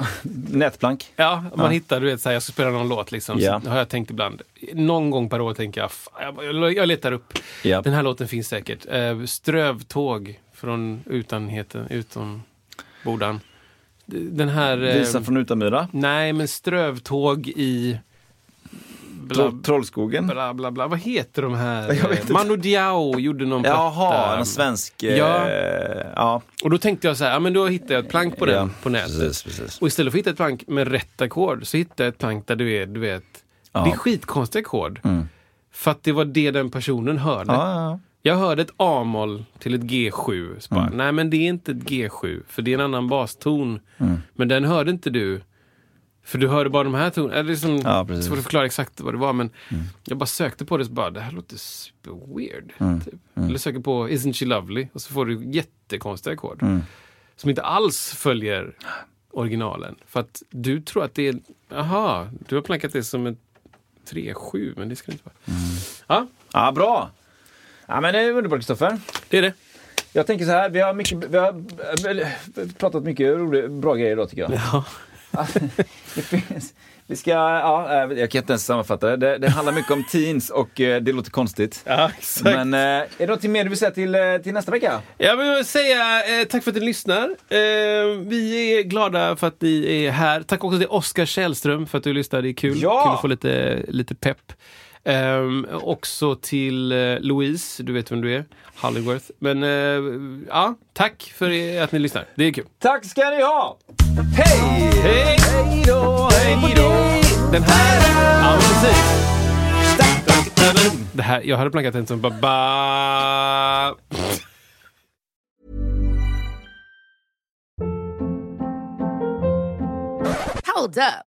nätplank. Ja, man hittar, du vet, så här, jag ska spela någon låt liksom. Ja. Har jag tänkt ibland. Någon gång per år tänker jag, "Fan, jag, jag, letar upp. Ja. Den här låten finns säkert. Eh, strövtåg från utanheten, utombordan. Den här... eh, Visa från Utamyra. Nej, men strövtåg i... Bla, Troll, Trollskogen. bla, bla, bla. Vad heter de här? Manu Diao gjorde någon Jaha, platta. en svensk... eh, Ja. ja. Och då tänkte jag så här, ja men då hittar jag ett plank på den Ja, på nätet. precis, precis. Och istället för att hitta ett plank med rätt ackord så hittade jag ett plank där du är, du vet, Ja. det är skitkonstiga ackord. För att det var det den personen hörde. Ja, ja, Jag hörde ett A-moll till ett G7. Så bara, Mm. Nej men det är inte ett G7, för det är en annan baston. Mm. Men den hörde inte du. För du hörde bara de här tonerna. Det är liksom, Ja, precis. svårt att förklara exakt vad det var men jag bara sökte på det och bara, det här låter super weird. Typ. Eller söker på Isn't she lovely? Och så får du jättekonstiga ackord. Som inte alls följer originalen. För att du tror att det är, aha, du har plankat det som en 3-7 men det ska det inte vara. Ja, ja, bra! Ja, men det är underbart Kristoffer. det är det. Jag tänker så här, vi har, mycket, vi har eh, pratat mycket bra grejer idag tycker jag. Ja. Det finns, vi ska, ja, eh, jag kan inte ens sammanfatta det. Det, det handlar mycket om teens och eh, det låter konstigt. Ja, exakt. Men eh, är det något mer du vill säga till, till nästa vecka? Jag vill säga eh, tack för att ni lyssnar. Eh, vi är glada för att ni är här. Tack också till Oskar Källström för att du lyssnar. Det är kul, Ja! kul att få lite, lite pepp. Ehm, också till eh, Louise, du vet vem du är, Hollyworth. Men eh, ja, tack för att ni lyssnar. Det är kul. Tack ska ni ha! Hej! Hej! Hej då! Hej då! Den här... Ja, precis. Det här, jag hade plankat en som bara... Ba... Hold up.